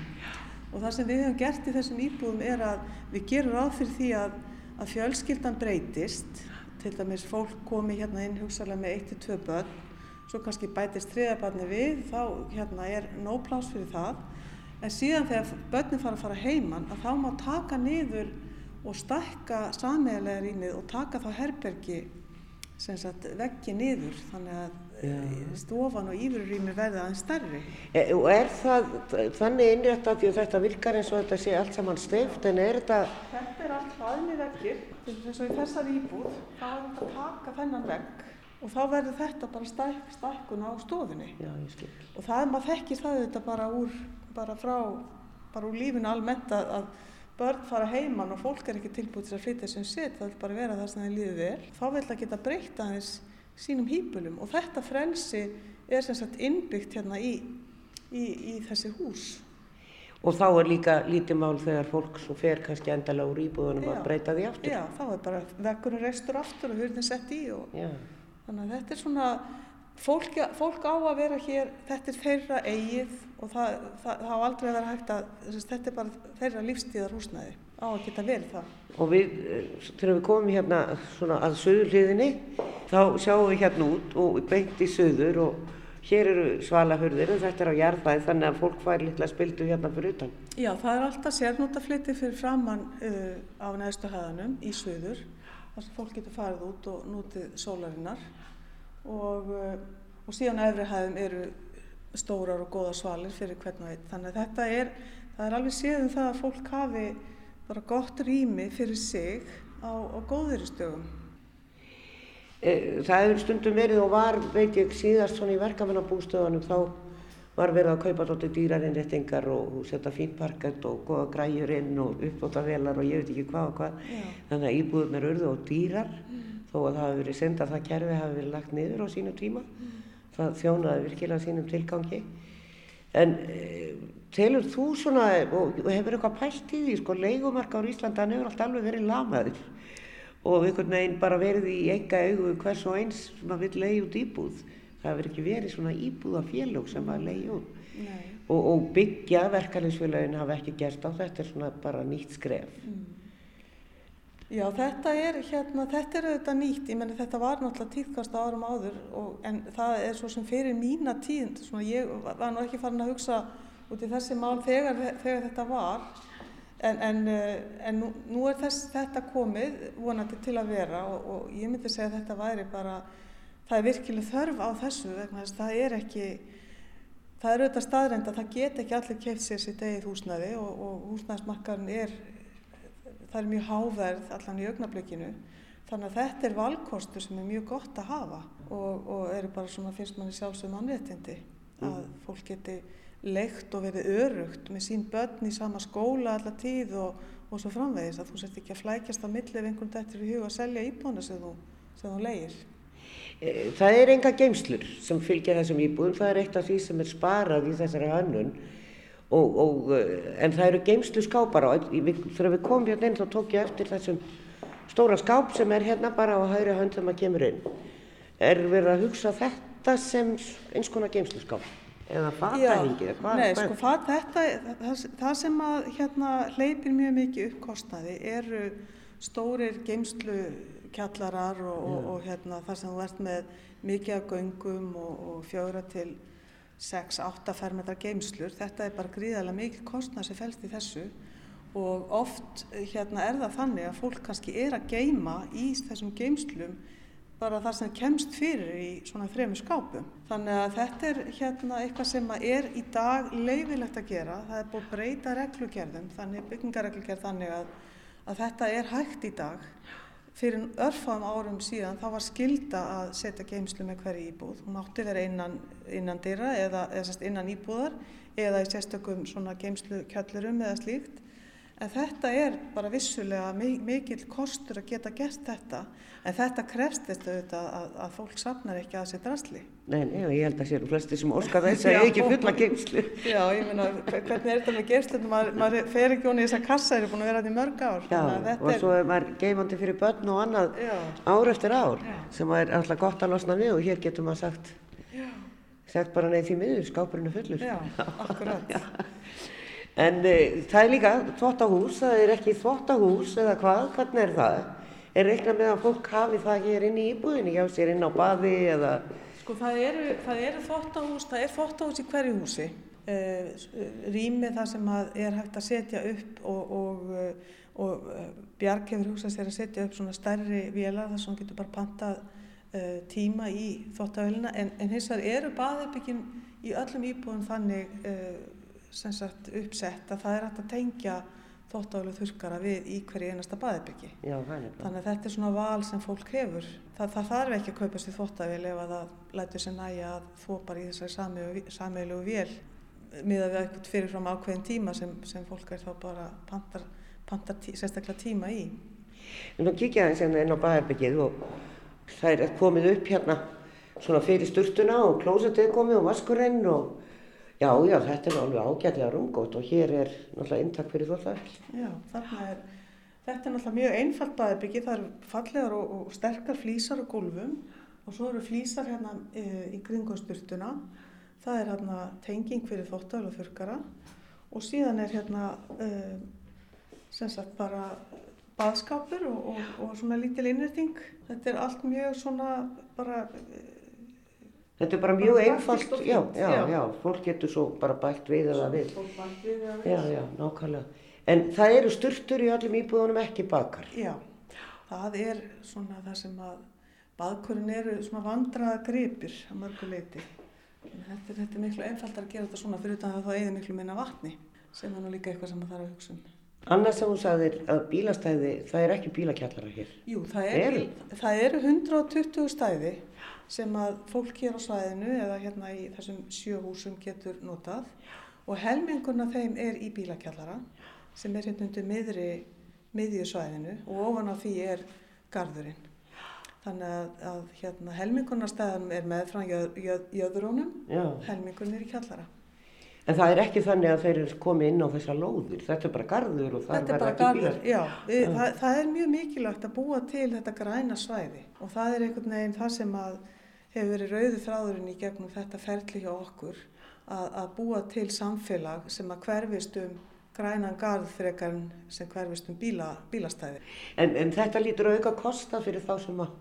Og það sem við hefum gert í þessum íbúðum er að við gerum ráð fyrir því að, að fjölskyldan breytist til dæmis fólk komi hérna inn hugsaðlega með 1-2 börn svo kannski bætist þriðabarni við þá hérna er nóg plás fyrir það en síðan þegar börnin fara að fara heimann að þá má taka niður og stakka sameigilega rýmið og taka þá herbergi sem sagt veggi niður þannig að Já. stofan og ífururými verða aðeins stærri. E, og er það þannig innrætt að þetta virkar eins og þetta sé allt saman steift en er þetta... Þetta er allt hlaðinni veggir eins og í þessari íbúð þá er þetta að taka þennan vegg og þá verður þetta bara stæk, stækkun á stofinni. Já. Og það er maður þekkist það þetta bara úr, bara frá, bara úr lífinu almennt að, að börn fara heimann og fólk er ekki tilbúið til að flytja sem sitt, það vil bara vera það sem það líður vel. Þá vil það geta breyta aðeins sínum hýpulum og þetta frelsi er sem sagt innbyggt hérna í, í, í þessi hús. Og þá er líka lítið mál þegar fólk svo fer kannski endala úr íbúðunum já, að breyta því aftur. Já, þá er bara vekkurinn reistur aftur og hurðin sett í og já. þannig að þetta er svona, fólk, fólk á að vera hér, þetta er þeirra eigið og það, það, það á aldrei að vera hægt að, þetta er bara þeirra lífstíðar húsnæði á að geta verið það. Og við, eh, þegar við komum hérna svona að söðurliðinni, þá sjáum við hérna út og beint í söður og hér eru svalahörðir og þetta er á jarðæð þannig að fólk fær litla spildu hérna fyrir utan. Já, það er alltaf sérnútafliti fyrir framann uh, á neðstu hæðanum í söður þar sem fólk getur farið út og nútið sólarinnar og, uh, og síðan efri hæðum eru stórar og góða svalir fyrir hvern og einn. Þannig að þetta er, það er alveg séðum það að fólk hafi bara gott rými fyrir sig á, á góðuristögum. Eh, það hefur stundum verið og var, veit ég, síðast svona í verkefnabústöðunum þá var verið að kaupa tótti dýrarinnrettingar og setja fín parkett og goða græjur inn og uppbóta velar og ég veit ekki hvað og hvað. Já. Þannig að íbúðum er urðu og dýrar mm. Þó að það hefur verið sendað það kerfi hafi verið lagt niður á sínum tíma. Mm. Það þjónaði virkilega sínum tilgangi. En e, telur þú svona, og hefur eitthvað pælt í því, sko, leikumarka á Íslanda, hann hefur alltaf alveg verið lamaður og einhvern veginn bara verið í enga augu hvers og eins sem að vil leiði út íbúð. Það hefur ekki verið svona íbúðafélög sem að leiði út. Og, og byggja verkefliðsfélagin hafa ekki gert á þetta, er svona bara nýtt skref. Mm. Já, þetta er, hérna, þetta er auðvitað nýtt, ég menna þetta var náttúrulega tíðkast árum áður og, en það er svo sem fyrir mína tíð, svona ég var nú ekki farin að hugsa út í þessi mál þegar, þegar þetta var. En, en, eh, en nú, nú er þess, þetta komið vonandi til að vera og, og ég myndi segja að þetta væri bara, það er virkileg þörf á þessu vegna þess að það er ekki, það er auðvitað staðrænt að það get ekki allir keitt sér sitt eigið húsnæði og, og húsnæðismarkarinn er það er mjög háverð allan í augnablikinu. Þannig að þetta er valkostur sem er mjög gott að hafa og, og eru bara svona fyrst manni sjálfsögum anréttindi að mm. fólk geti leikt og verið örugt með sín börn í sama skóla alla tíð og, og svo framvegis. Að þú sért ekki að flækjast á millið einhvern dættir í huga að selja íbúna sem þú, sem þú leir. Eh, það er enga geimslur sem fylgja þessum íbúðum, það er eitt af því sem er sparað í þessari hannun Og, og, eh, en það eru geimslu skápar og þegar við komum hérna inn þá tók ég eftir þessum stóra skáp sem er hérna bara á hægri hönd þegar maður kemur inn. Er verið að hugsa þetta sem eins konar geimslu skáp? Eða fatahengi? Nei, sko fat, þetta, það, það sem að hérna hleypir mjög mikið upp kostnaði eru stórir geimslu kjallarar og, og, og hérna þar sem þú ert með mikið af göngum og fjögra til 6-8 fermetrar geimslur. Þetta er bara gríðarlega mikil kostnað sem fælst í þessu og oft hérna, er það þannig að fólk kannski er að geima í þessum geimslum bara þar sem kemst fyrir í svona þremu skápum. Þannig að þetta er hérna eitthvað sem er í dag leifilegt að gera. Það er búið breyta reglugerðum, þannig byggingareglugerð þannig að, að þetta er hægt í dag fyrir örfáðum árum síðan þá var skilda að setja geimslu með hverju íbúð. Hún átti verið innan, innan dyrra eða, eða innan íbúðar eða í sérstökum svona geimslu kjallurum eða slíkt. En þetta er bara vissulega mikill kostur að geta gert þetta en þetta krefst þetta auðvitað að, að fólk safnar ekki að sér drasli. Nei, nei, ég held að sér flesti sem óskar þess að ég ekki fulla geimslu. Já, ég meina, hvernig er þetta með geimslunum? Maður, maður fer ekki onni í þessa kassa, það er búin að vera þetta í mörg ár. Já, og svo er maður geimandi fyrir börn og annað Já. ár eftir ár Já. sem er alltaf gott að losna við og hér getur maður sagt, sagt bara neyð því miður, skápurinn er fullur. Já, akkurat. En e, það er líka þvóttahús, það er ekki þvóttahús eða hvað, hvernig er það? Er reiknað með að fólk hafi það hér inn í íbúðinni, hjá sér inn á baði eða? Sko það eru, það eru þvóttahús, það er þvóttahús í hverju húsi. E, rými það sem er hægt að setja upp og, og, og Bjarg hefur hugsað sér að setja upp svona stærri vila þar sem getur bara pantað tíma í þvóttavélina en, en hins vegar eru baðherbyggin í öllum íbúðum þannig sagt, uppsett að það er hægt að tengja þóttálu þurkara við í hverju einasta baðibyggi. Þannig að þetta er svona val sem fólk hefur. Það, það þarf ekki að kaupa sér þóttavél ef að það lætur sér næja að þó bara í þessari sammeilegu vél miða við eitthvað fyrirfram ákveðin tíma sem, sem fólk er þá bara pantar, pantar tí, sérstaklega tíma í. Nú kikja það eins og enn á baðarbyggið og það er komið upp hérna svona fyrir sturtuna og klósetið komið og vaskurinn og Já, já, þetta er alveg ágætlega rungótt og hér er náttúrulega inntak fyrir þóttafell. Já, þarna er, þetta er náttúrulega mjög einfalt baðbyggi, það eru fallegar og, og sterkar flýsar og gólfum og svo eru flýsar hérna e, í kringumsturtuna, það er hérna tenging fyrir þóttafell og þurkara og síðan er hérna e, sem sagt bara baðskapur og, og, og svona lítil innræting, þetta er allt mjög svona bara Þetta er bara mjög einfalt, já, já, já, fólk getur svo bara bætt við eða við. Fólk bætt við eða við. Já, já, nákvæmlega. En það eru styrtur í öllum íbúðunum ekki bakar. Já, það er svona það sem að baðkurinn eru svona vandraða gripir að mörgu leiti. Þetta, þetta er miklu einfaldar að gera þetta svona fyrir utan að það eða miklu minna vatni sem er nú líka eitthvað sem það þarf að hugsa um. Annars sem þú sagðir að bílastæði, það er ekki bílakjallara hér. Jú, það, er, það eru 120 stæði sem að fólk hér á svæðinu eða hérna í þessum sjöhúsum getur notað og helmingurna þeim er í bílakjallara sem er hérna undir miðri miðjusvæðinu og ofan á því er gardurinn. Þannig að, að hérna, helmingurna stæðanum er meðfram jöð, jöð, jöðurónum, helmingurna er í kjallara. En það er ekki þannig að þeir eru komið inn á þessa lóðir, þetta er bara gardur og það verður ekki bílar. Já, við, ja. það, það er mjög mikilvægt að búa til þetta græna svæði og það er einhvern veginn það sem að hefur verið rauðu þráðurinn í gegnum þetta ferli hjá okkur að, að búa til samfélag sem að hverfist um grænan garð fyrir eitthvað sem hverfist um bíla, bílastæði. En, en þetta lítur auka kosta fyrir þá sem að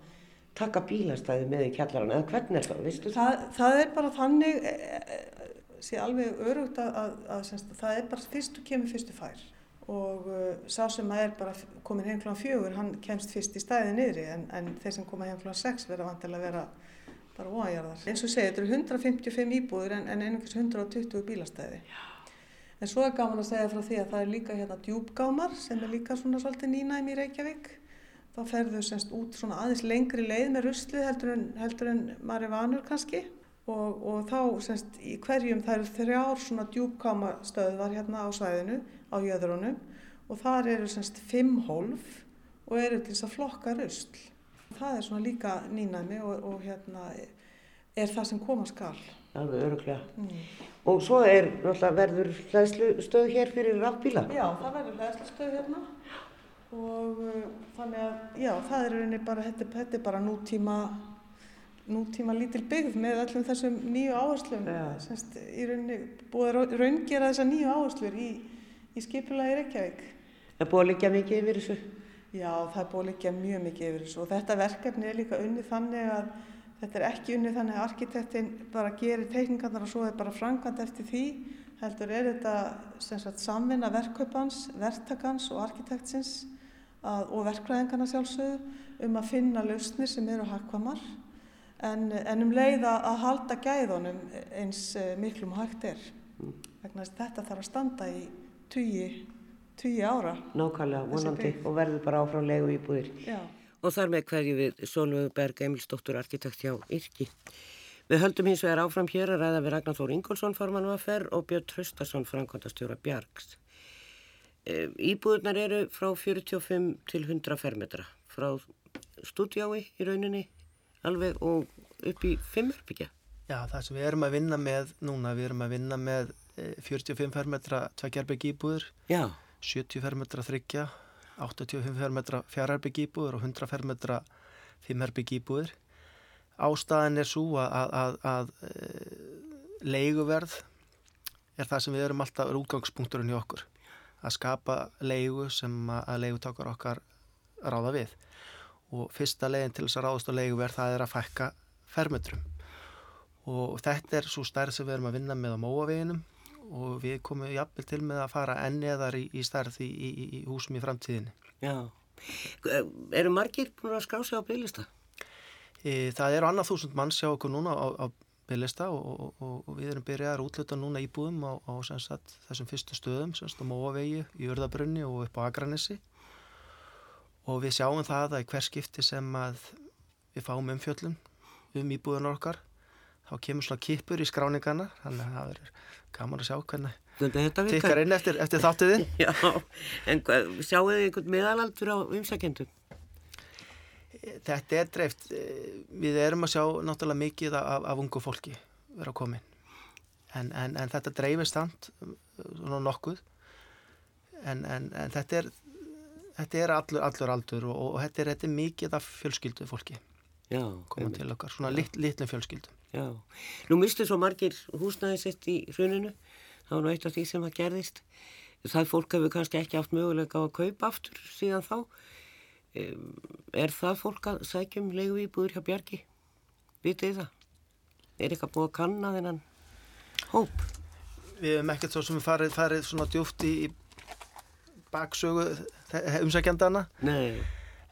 taka bílastæði með í kjallaran, eða hvernig er það, vistu það? Það er bara þannig, e, e, sé alveg örugt að, að, að, að það er bara fyrstu kemur fyrstu fær og uh, sá sem að er bara komin heim kl. fjögur, hann kemst fyrst í stæði niðri en, en þeir sem koma heim kl. sex verða vantilega að vera bara óæjarðar. Eins og segja, þetta eru 155 íbúður en, en einhvers 120 bílastæði. Já. En svo er gaman að segja frá því að það er líka hérna djúbgámar sem er líka svona svolítið nýnæmi í Reykjavík. Þá ferðu semst út svona aðeins lengri leið með ruslið heldur en, heldur en maður er vanur kannski. Og, og þá semst í hverjum það eru þrjár svona djúbgámastöðvar hérna á svæðinu á jöðrunum og þar eru semst fimm hólf og eru til þess að flokka rusl það er svona líka nýnæmi og, og hérna er það sem koma skal. Alveg öruglega. Mm. Og svo er verður hlæðslustöð hér fyrir rafbíla? Já, það verður hlæðslustöð hérna og uh, þannig að já, það er bara, þetta, þetta er bara nútíma, nútíma lítil byggð með öllum þessum nýju áherslum. Semst í rauninni búið að raungera þessa nýju áherslur í, í skipulagi Reykjavík. Það er búið að leggja mikið yfir þessu? Já, það er búið að liggja mjög mikið yfir þessu og þetta verkefni er líka unni þannig að þetta er ekki unni þannig að arkitektin bara gerir teikningarnar og svo er bara frangand eftir því heldur er þetta samvinna verkkaupans, verktakans og arkitektsins að, og verkræðingarna sjálfsögðu um að finna lausnir sem eru hakkvamar en, en um leiða að halda gæðunum eins eh, miklum hægt er. Mm. Þetta þarf að standa í tugi ára. Nákvæmlega, vonandi og verður bara áfram legu íbúðir. Já. Og þar með hverju við Sónvöðu Berg Emilsdóttur arkitekt hjá Yrki. Við höldum hins vegar áfram hér að ræða við Ragnar Þór Ingólfsson forman og aðferð og Björn Tröstarsson framkvæmdastjóra Bjargs. E, íbúðunar eru frá 45 til 100 fermetra frá stúdjái í rauninni alveg og upp í 5 herbyggja. Já, það sem við erum að vinna með núna, við erum að vinna með 45 fermetra tveggjarbyggj íbúður, Já, 70 fermetra þryggja, 85 fermetra fjárherbyggj íbúður og 100 fermetra fimmherbyggj íbúður. Ástæðan er svo að, að, að, að e, leiguverð er það sem við erum alltaf útgangspunkturinn í okkur. Að skapa leigu sem að leigutakar okkar ráða við. Og fyrsta leiðin til þess að ráðast á leiguverð það er að fækka fermetrum. Og þetta er svo stærð sem við erum að vinna með á móaveginum og við komum jafnvel til með að fara enn eðar í, í stærð í, í, í húsum í framtíðinni. já. Eru margir búin að skrá sig á bygglista? E, það eru annað þúsund manns hjá okkur núna á, á bygglista og, og, og, við erum byrjaðar að útluta núna íbúðum á, á sagt, þessum fyrstu stöðum, semst á Móavegi, í Urðabrunni og upp á Akranessi og við sjáum það að í hver skipti sem að við fáum umfjöllum um íbúðunar okkar þá kemur svona kipur í skráningana þannig að það er gaman að sjá hvernig tikkar inn eftir, eftir þáttiðin Já, en sjáu þið einhvern meðalaldur á umsækjendum? Þetta er dreift. Við erum að sjá náttúrulega mikið af, af ungu fólki vera að komin. En, en, en þetta dreifist samt nokkuð. En, en, en þetta er, þetta er allur, allur aldur og, og þetta, er, þetta er mikið af fjölskyldu fólki Já, koma til okkar. Svona lit, litlum fjölskyldum. Já, nú mistu svo margir húsnæði sitt í hruninu, það var nú eitt af því sem að gerðist. Það fólk hefur kannski ekki haft möguleika á að kaupa aftur síðan þá. Er það fólk að sækjum leigu íbúður hjá Bjarki? Vitið það? Er eitthvað búið að kanna þennan hóp? Við hefum ekkert svo sem farið, farið svona djúft í baksögu umsækjandana. Nei,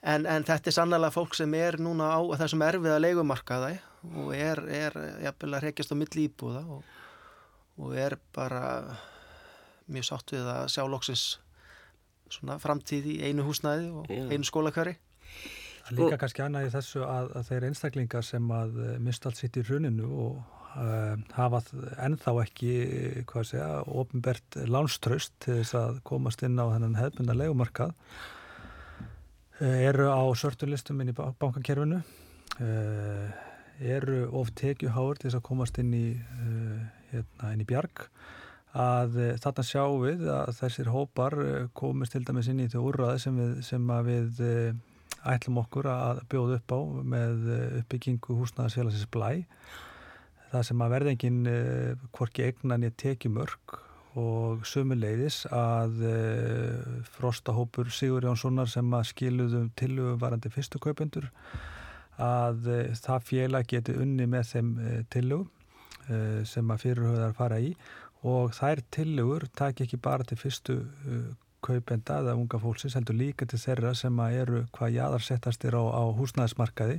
En, en þetta er sannlega fólk sem er núna á þessum erfiða leigumarkaði og er, er jafnvel að rekjast á milli íbúða og, og er bara mjög sátt við að sjá loksins svona framtíð í einu húsnæði og Já. einu er líka kannski annað í þessu að, að þeir einstaklingar sem að eh, mista allt sitt í runinu og hafa þ- ennþá ekki, eh, hvað segja, ofinbert lánströst til þess að komast inn á þennan hefðbunda legumarkað uh, eru á sörtulistum inn í ba- bankakerfinu. Uh, eru of tekjuháur til þess að komast inn í, hérna, inn í bjarg. Að uh, þarna sjáum við að þessir hópar uh, komist til dæmis inn í þau úrraði sem við, sem við uh, ætlum okkur að bjóða upp á með uppbyggingu húsnæðarsfélagsins blæ það sem að verðingin uh, hvorki eignan ég teki mörg og sömuleiðis að uh, frostahópur Sigur Jónssonar sem að skiluðum tillögum varandi fyrstu kaupendur að uh, það félag geti unni með þeim tillögum uh, sem að fyrirhauðar fara í. Og þær tillögur taki ekki bara til fyrstu kaupenda eða unga fólksins heldur líka til þeirra sem að eru hvað jaðarsettastir á, á húsnæðismarkaði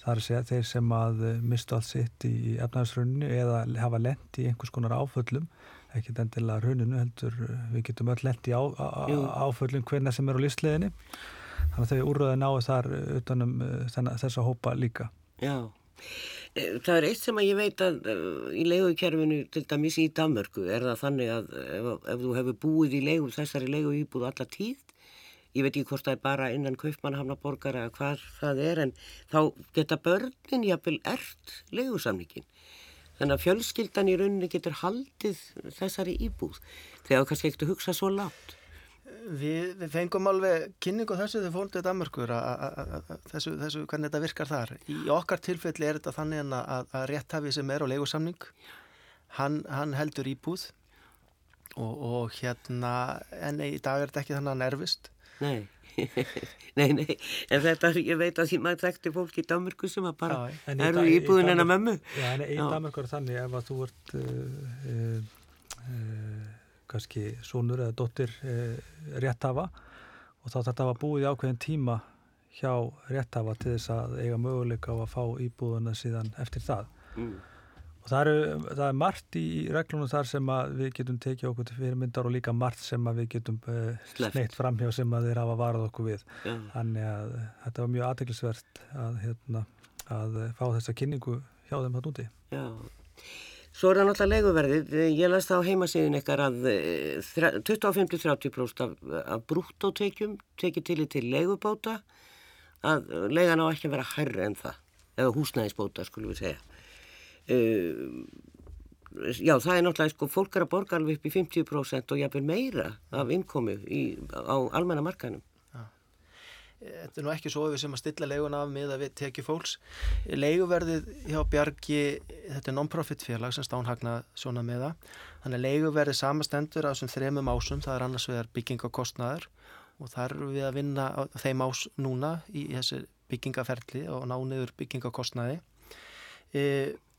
það er að segja þeir sem að uh, mistu allt sitt í efnaðisruninu eða hafa lent í einhvers konar áföllum ekkert endilega runinu heldur uh, við getum öll lent í á, áföllum hvernig sem er á listleðinni þannig að þau úrröðu náðu þar uh, utanum þenna, þessa hópa líka. Já. Það er eitt sem að ég veit að í leigukerfinu til dæmis í Danmörku er það þannig að ef, ef þú hefur búið í leigu, þessari leigu íbúð alla tíð ég veit ekki hvort það er bara innan kaupmannhamnaborgar eða hvað það er en þá geta börnin jafnvel ert leigusamningin þannig að fjölskyldan í rauninni getur haldið þessari íbúð þegar þú kannski ekkert að hugsa svo látt Við, við fengum alveg kynningu þessu þegar fórum til Danmarkur að, að, að, að þessu, þessu hvernig þetta virkar þar. Í okkar tilfelli er þetta þannig en að, að rétthafi sem er á leigusamning, hann, hann heldur íbúð og, og hérna, en í dag er þetta ekki þannig að nervist. Nei, nei, nei, en þetta, ég veit að því maður þekkti fólk í Danmörku sem að bara Já, En eru íbúðin hennar Danmörk- mömmu. Já, en í Já. Danmarkur er þannig ef að þú ert uh, uh, uh, kannski sonur eða dóttir réttafa og þá þetta var búið í ákveðin tíma hjá réttafa til þess að eiga möguleika á að fá íbúðuna síðan eftir það. Mm. Og það, eru, það er margt í reglunum þar sem við getum tekið okkur til fyrirmyndar og líka margt sem við getum Sleppt. sneitt framhjá sem að þeir hafa varað okkur við. Já, Þannig að þetta var mjög aðteglisvert að, hérna, að fá þessa kynningu hjá þeim hann úti. já. Svo er það náttúrulega leiguverðið. Ég las það á heimasíðin eitthvað að 25-30% af, af brúttótekjum tekið til í til leigubóta að leigan á ekki að vera hærri en það, eða húsnæðisbóta skulum við segja. Uh, já, það er náttúrulega, sko, fólk er að borga alveg upp í 50% og jáfnveil meira af innkomu í, á almenna markanum. Þetta er nú ekki svo við sem að stilla leigun af með að við tekjum fólks. Leiguverðið hjá Bjargi, þetta er non-profit félag sem stánhagna svona með það. Þannig að leiguverðið samastendur á þessum þremum ásum, það er annars vegar byggingakostnaður og þar eru við að vinna á þeim ás núna í þessi byggingaferli og ná niður byggingakostnaði. E,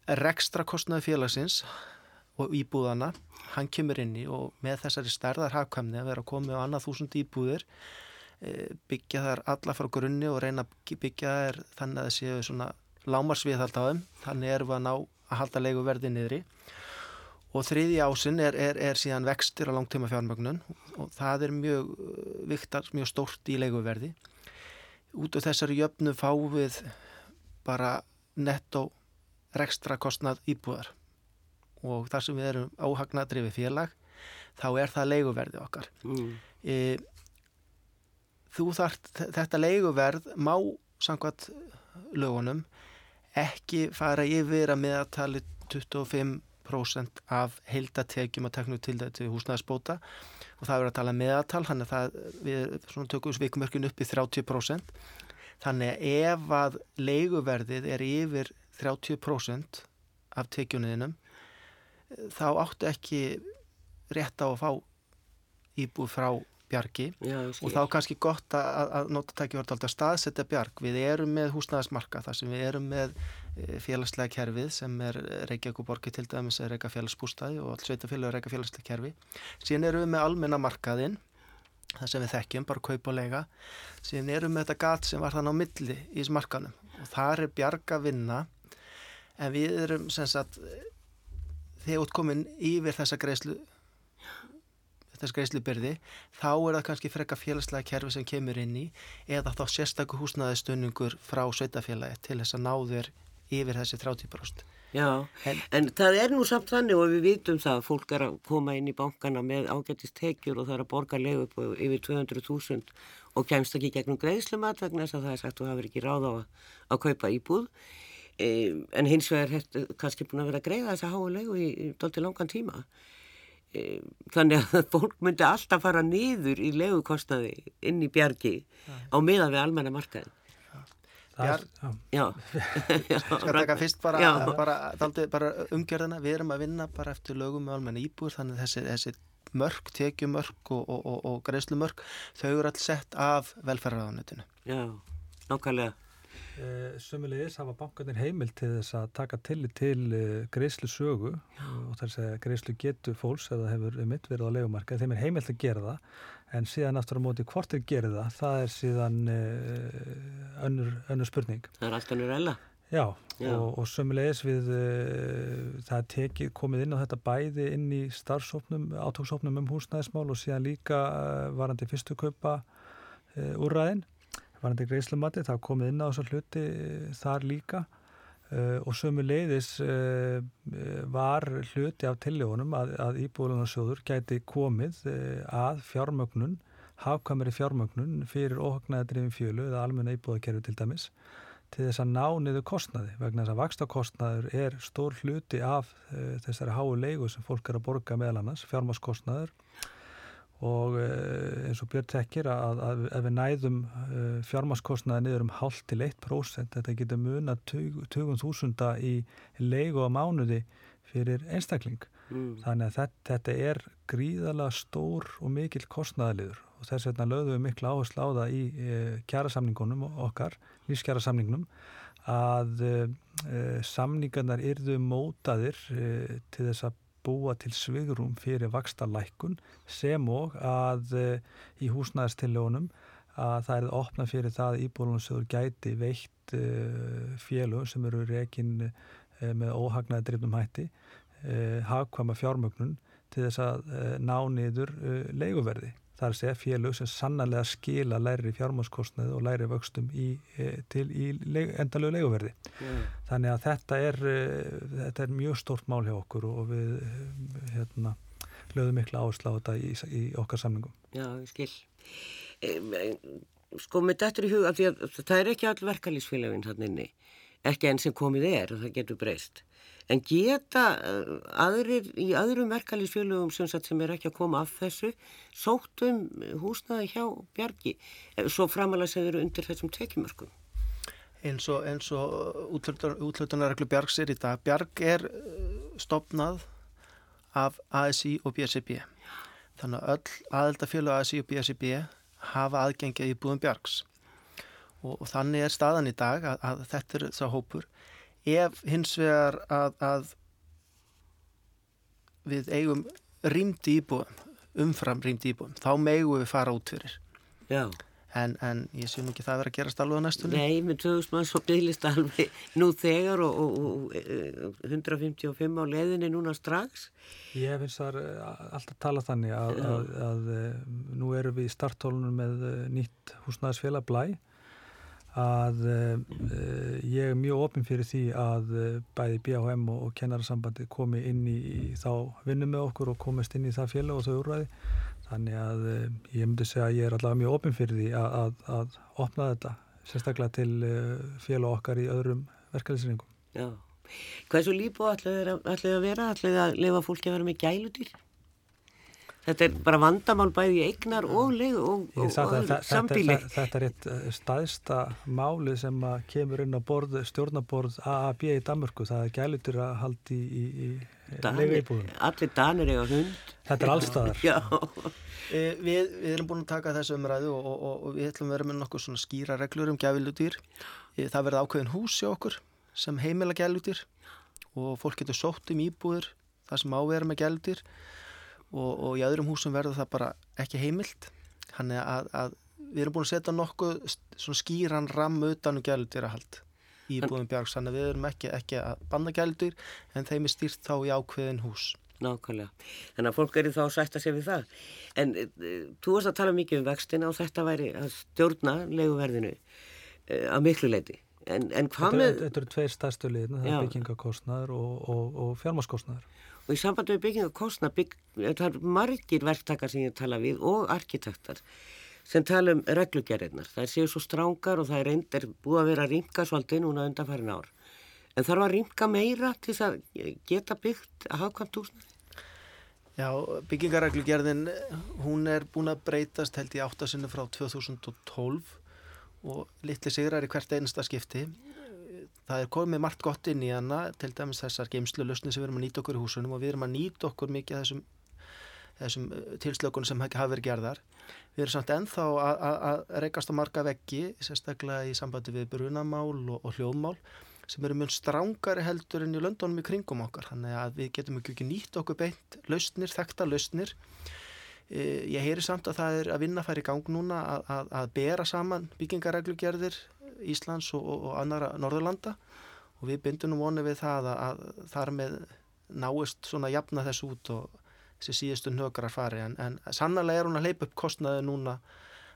rekstra kostnaði félagsins og íbúðana, hann kemur inn í og með þessari stærðar hafkvæmni að vera að koma á annað þúsund íbúðir e, byggja þar alla frá grunni og reyna að byggja þær þannig að það séu svona lámarsvið alltaf um, þannig erum við að ná að halda leiguverði niðri. Og þriði ásinn er, er, er síðan vextir á langtíma fjármögnun og það er mjög viktar, mjög stórt í leiguverði. Út af þessari jöfnu fáum við bara netto rekstra kostnað íbúðar. Og þar sem við erum áhagnadrifi félag þá er það leiguverði okkar. Mm. e, þú þart þetta leiguverð má samkvæmt lögunum ekki fara yfir að meðatali 25 30% af heildatekjum að teknu til þetta húsnæðisbóta. Og það er að tala meðatal þannig að það, við tökum svikumörkun upp í 30% þannig að ef að leiguverðið er yfir 30% af tekjuniðinum þá áttu ekki rétt á að fá íbúið frá bjargi. Já, og þá kannski gott að, að nota tækja verður alltaf staðsetja bjarg. Við erum með húsnæðismarka þar sem við erum með e, félagslega kerfið sem er Reykjavík borgi til dæmis er Reykjavík félagsbústæði og allt sveitafélag er Reykjavík félagslega kerfi. Síðan erum við með almenna markaðinn það sem við þekkjum, bara kaupa og lega. Síðan erum við með þetta gat sem var þann á milli í smarkanum og þar er bjarg að vinna en við erum sem sagt þegar útkomin yfir þessa greiðslu þess greiðslubyrði þá er það kannski frekka félagslega kerfi sem kemur inn í eða þá sérstakku húsnaðistunningur frá sveitafélagi til þess að ná þér yfir þessi 30%. Já, en, en það er nú samt þannig og við vitum það að fólk er að koma inn í bankana með ágættist tekjur og það er að borga legu upp yfir 200.000 og kemst ekki gegnum greiðslumat vegna þess að það er sagt að það verður ekki ráð á að, að kaupa íbúð en hins vegar er kannski búin að vera að greiða þess að háa legu í, í doldi langan tíma. Þannig að fólk myndi alltaf fara niður í legukostnaði inn í bjargi ja. á miða við almenna markaðin Bjarg. Já. Skal taka fyrst bara, bara, bara, bara umgjörðina. Við erum að vinna bara eftir lögum með almenna íbúr þannig þessi, þessi mörg, tekjumörg og, og, og, og greiðslumörg þau eru alls sett af velferðarraðanutinu Já, nákvæmlega Sumulegis hafa bankarnir heimil til þess að taka tillit til eh, greiðslu sögu og þess að greiðslu getur fólks eða hefur mitt verið á legumarka þeim er heimilt að gera það en síðan aftur á móti hvort þeir gera það það er síðan uh, önnur, önnur spurning. Það er allt önnur ella. Já, Já. og, og sömulegis við það tekið komið inn á þetta bæði inn í starfsóknum, átóksóknum um húsnæðismál og síðan líka varandi fyrstu kaupa úrræðin varandi greiðslumati, það komið inn á þessu hluti eh, þar líka. Uh, og sömu leiðis uh, var hluti af tilljónum að, að Íbúðlunarsjóður gæti komið uh, að fjármögnun, hafkameri fjármögnun fyrir óhagnæðadrifin fjölu eða almenna íbúðakerfi til dæmis til þess að ná niður kostnaði vegna þess að vakstakostnaður er stór hluti af þessari háu leigu sem fólk er að borga meðal annars, fjármaskostnaður og eh, eins og Björn tekir að, að ef við næðum eh, fjármaskostnaði niður um hálf til 1% þetta getur muna 20.000 í leigu á mánuði fyrir einstakling mm. þannig að þetta, þetta er gríðala stór og mikil kostnaðaliður og þess vegna lögðum við miklu áherslu á það í e, kjærasamningunum okkar, lífskjærasamningnum að samningarnar yrðu mótaðir til þess að búa til svigrum fyrir vakstarlækun sem og að uh, í húsnæðarstilljónum að það er opna fyrir það að íbúlunarsjóður gæti veitt eh, félög sem eru reygin eh, með óhagnaði drifnum hætti hagkvæma fjármögnun til þess að ná niður leiguverði. Það er að segja félög sem sannarlega skila læri fjármáskostnaði og læri vöxtum í, e, til í endalögu leiguverði. Mm. Þannig að þetta er, e, þetta er mjög stórt mál hjá okkur og við hérna, lögum mikla áherslu á þetta í, í okkar samlingum. Já, skil. E, sko með þetta í huga, því að það er ekki all verkalýsfélagin þannig ekki enn sem komið er og það getur breyst. En geta eh, aðrir í öðrum verkalýsfélögum sem, sem er ekki að koma af þessu sótt um húsnaði hjá Bjargi eh, svo framalega sem eru undir þessum tekjumörkum? Eins og, og útlutunarreglu Bjargs er í dag. Bjarg er eh, stopnað af ASI og BSIB. Þannig að öll aðeldafélag ASI og BSIB hafa aðgengið í búðum Bjargs. Og, og þannig er staðan í dag að, að þetta er það hópur ef hins vegar að, að við eigum rýmdi íbúum, umfram rýmdi íbúum, þá megu við fara út fyrir. Já. En, en ég sé nú ekki það að vera að gerast alveg á næstunni. Nei, með 2000 mann svo bygglist alveg nú þegar og, og, og 155 e, á leðinni núna strax. Ég finnst það alltaf tala þannig að, að, að e, nú erum við í starttólunum með nýtt húsnæðisfélag Blæ að uh, ég er mjög ofinn fyrir því að uh, bæði BHM og, og kennararsambandi komi inn í, í þá vinnu með okkur og komist inn í það félag og þau úrræði. Þannig að uh, ég myndi segja að ég er allavega mjög ofinn fyrir því að, að, að opna þetta sérstaklega til félag okkar í öðrum verkefliðsringum Já, hvað er svo líbú allir að vera, allir að lifa fólki að vera með gælutýr? Þetta er bara vandamál bæði eignar og, og, og, og sambíli. Þetta, þetta er eitt eh, staðsta máli sem kemur inn á borð, stjórnaborð AAB í Danmörku. Það er gælutur að haldi í, í, leifibúðum. Allir danir eiga hund. Þetta er allstaðar. Já. E, við, við erum búin að taka þessu umræðu og við ætlum að vera með nokkuð svona skýra reglur um gælutur. E, það verða ákveðin hús hjá okkur sem heimila gælutur og fólk getur sótt um íbúður það sem ávera með gælutur og, og í öðrum húsum verður það bara ekki heimilt. Hann er að, að við erum búin að setja nokkuð skýran ramm utan og um gældur að hald í búin björgs, þannig að við erum ekki, ekki að banna gældur en þeim er stýrt þá í ákveðin hús. Nákvæmlega, þannig að fólk eru þá að sætta sig við það. En e, þú varst að tala mikið um vextina og þetta væri að stjórna leguverðinu e, að miklu leiti en, en hvað með Þetta eru tveir stærstu liðna, það er byggingakostnaður og, og, og fjármaskostnaður og í sambandi við byggingakostna bygg, það er margir verktakar sem ég tala við og arkitektar sem tala um reglugjariðnar. Það séu svo strángar og það er reyndir búið að vera að rýmka svolítið núna undanfærin ár. En þarf að rýmka meira til þess að geta byggt að hafa hvað túsnaði? Já, byggingareglugjörðin, hún er búin að breytast held í áttasinu frá 2012 og litli sigrar í hvert einasta skipti það er komið margt gott inn í hana til dæmis þessar geimslu lausni sem við erum að nýta okkur í húsunum og við erum að nýta okkur mikið þessum, þessum uh, tilslökunum sem hafa verið gerðar. Við erum samt ennþá að reykast á marga veggi sérstaklega í sambandi við brunamál og, og hljóðmál sem eru mjög strángari heldur enn í löndunum í kringum okkar. Þannig að við getum ekki nýtt okkur beint lausnir, þekta lausnir. E, ég heyri samt að það er að vinna fær í gang núna að, að, að bera saman byggingareglugerðir Íslands og, og annara Norðurlanda og við bindum vonu við það að, að þar með náist svona jafna þess út og þessi síðustu nökrar fari en, en sannlega er hún að leipa upp kostnaði núna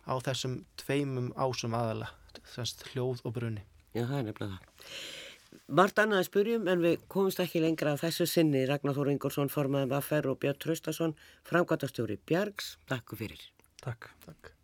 á þessum tveimum ásum aðala, þess hljóð og brunni. Já, það er nefnilega það. Vart annað að spurjum en við komumst ekki lengra að þessu sinni Ragnar Þór Ingolson, formaðum Affer og Björn Traustason, framkvæmtastjóri Bjargs. Takk fyrir. Takk. Takk.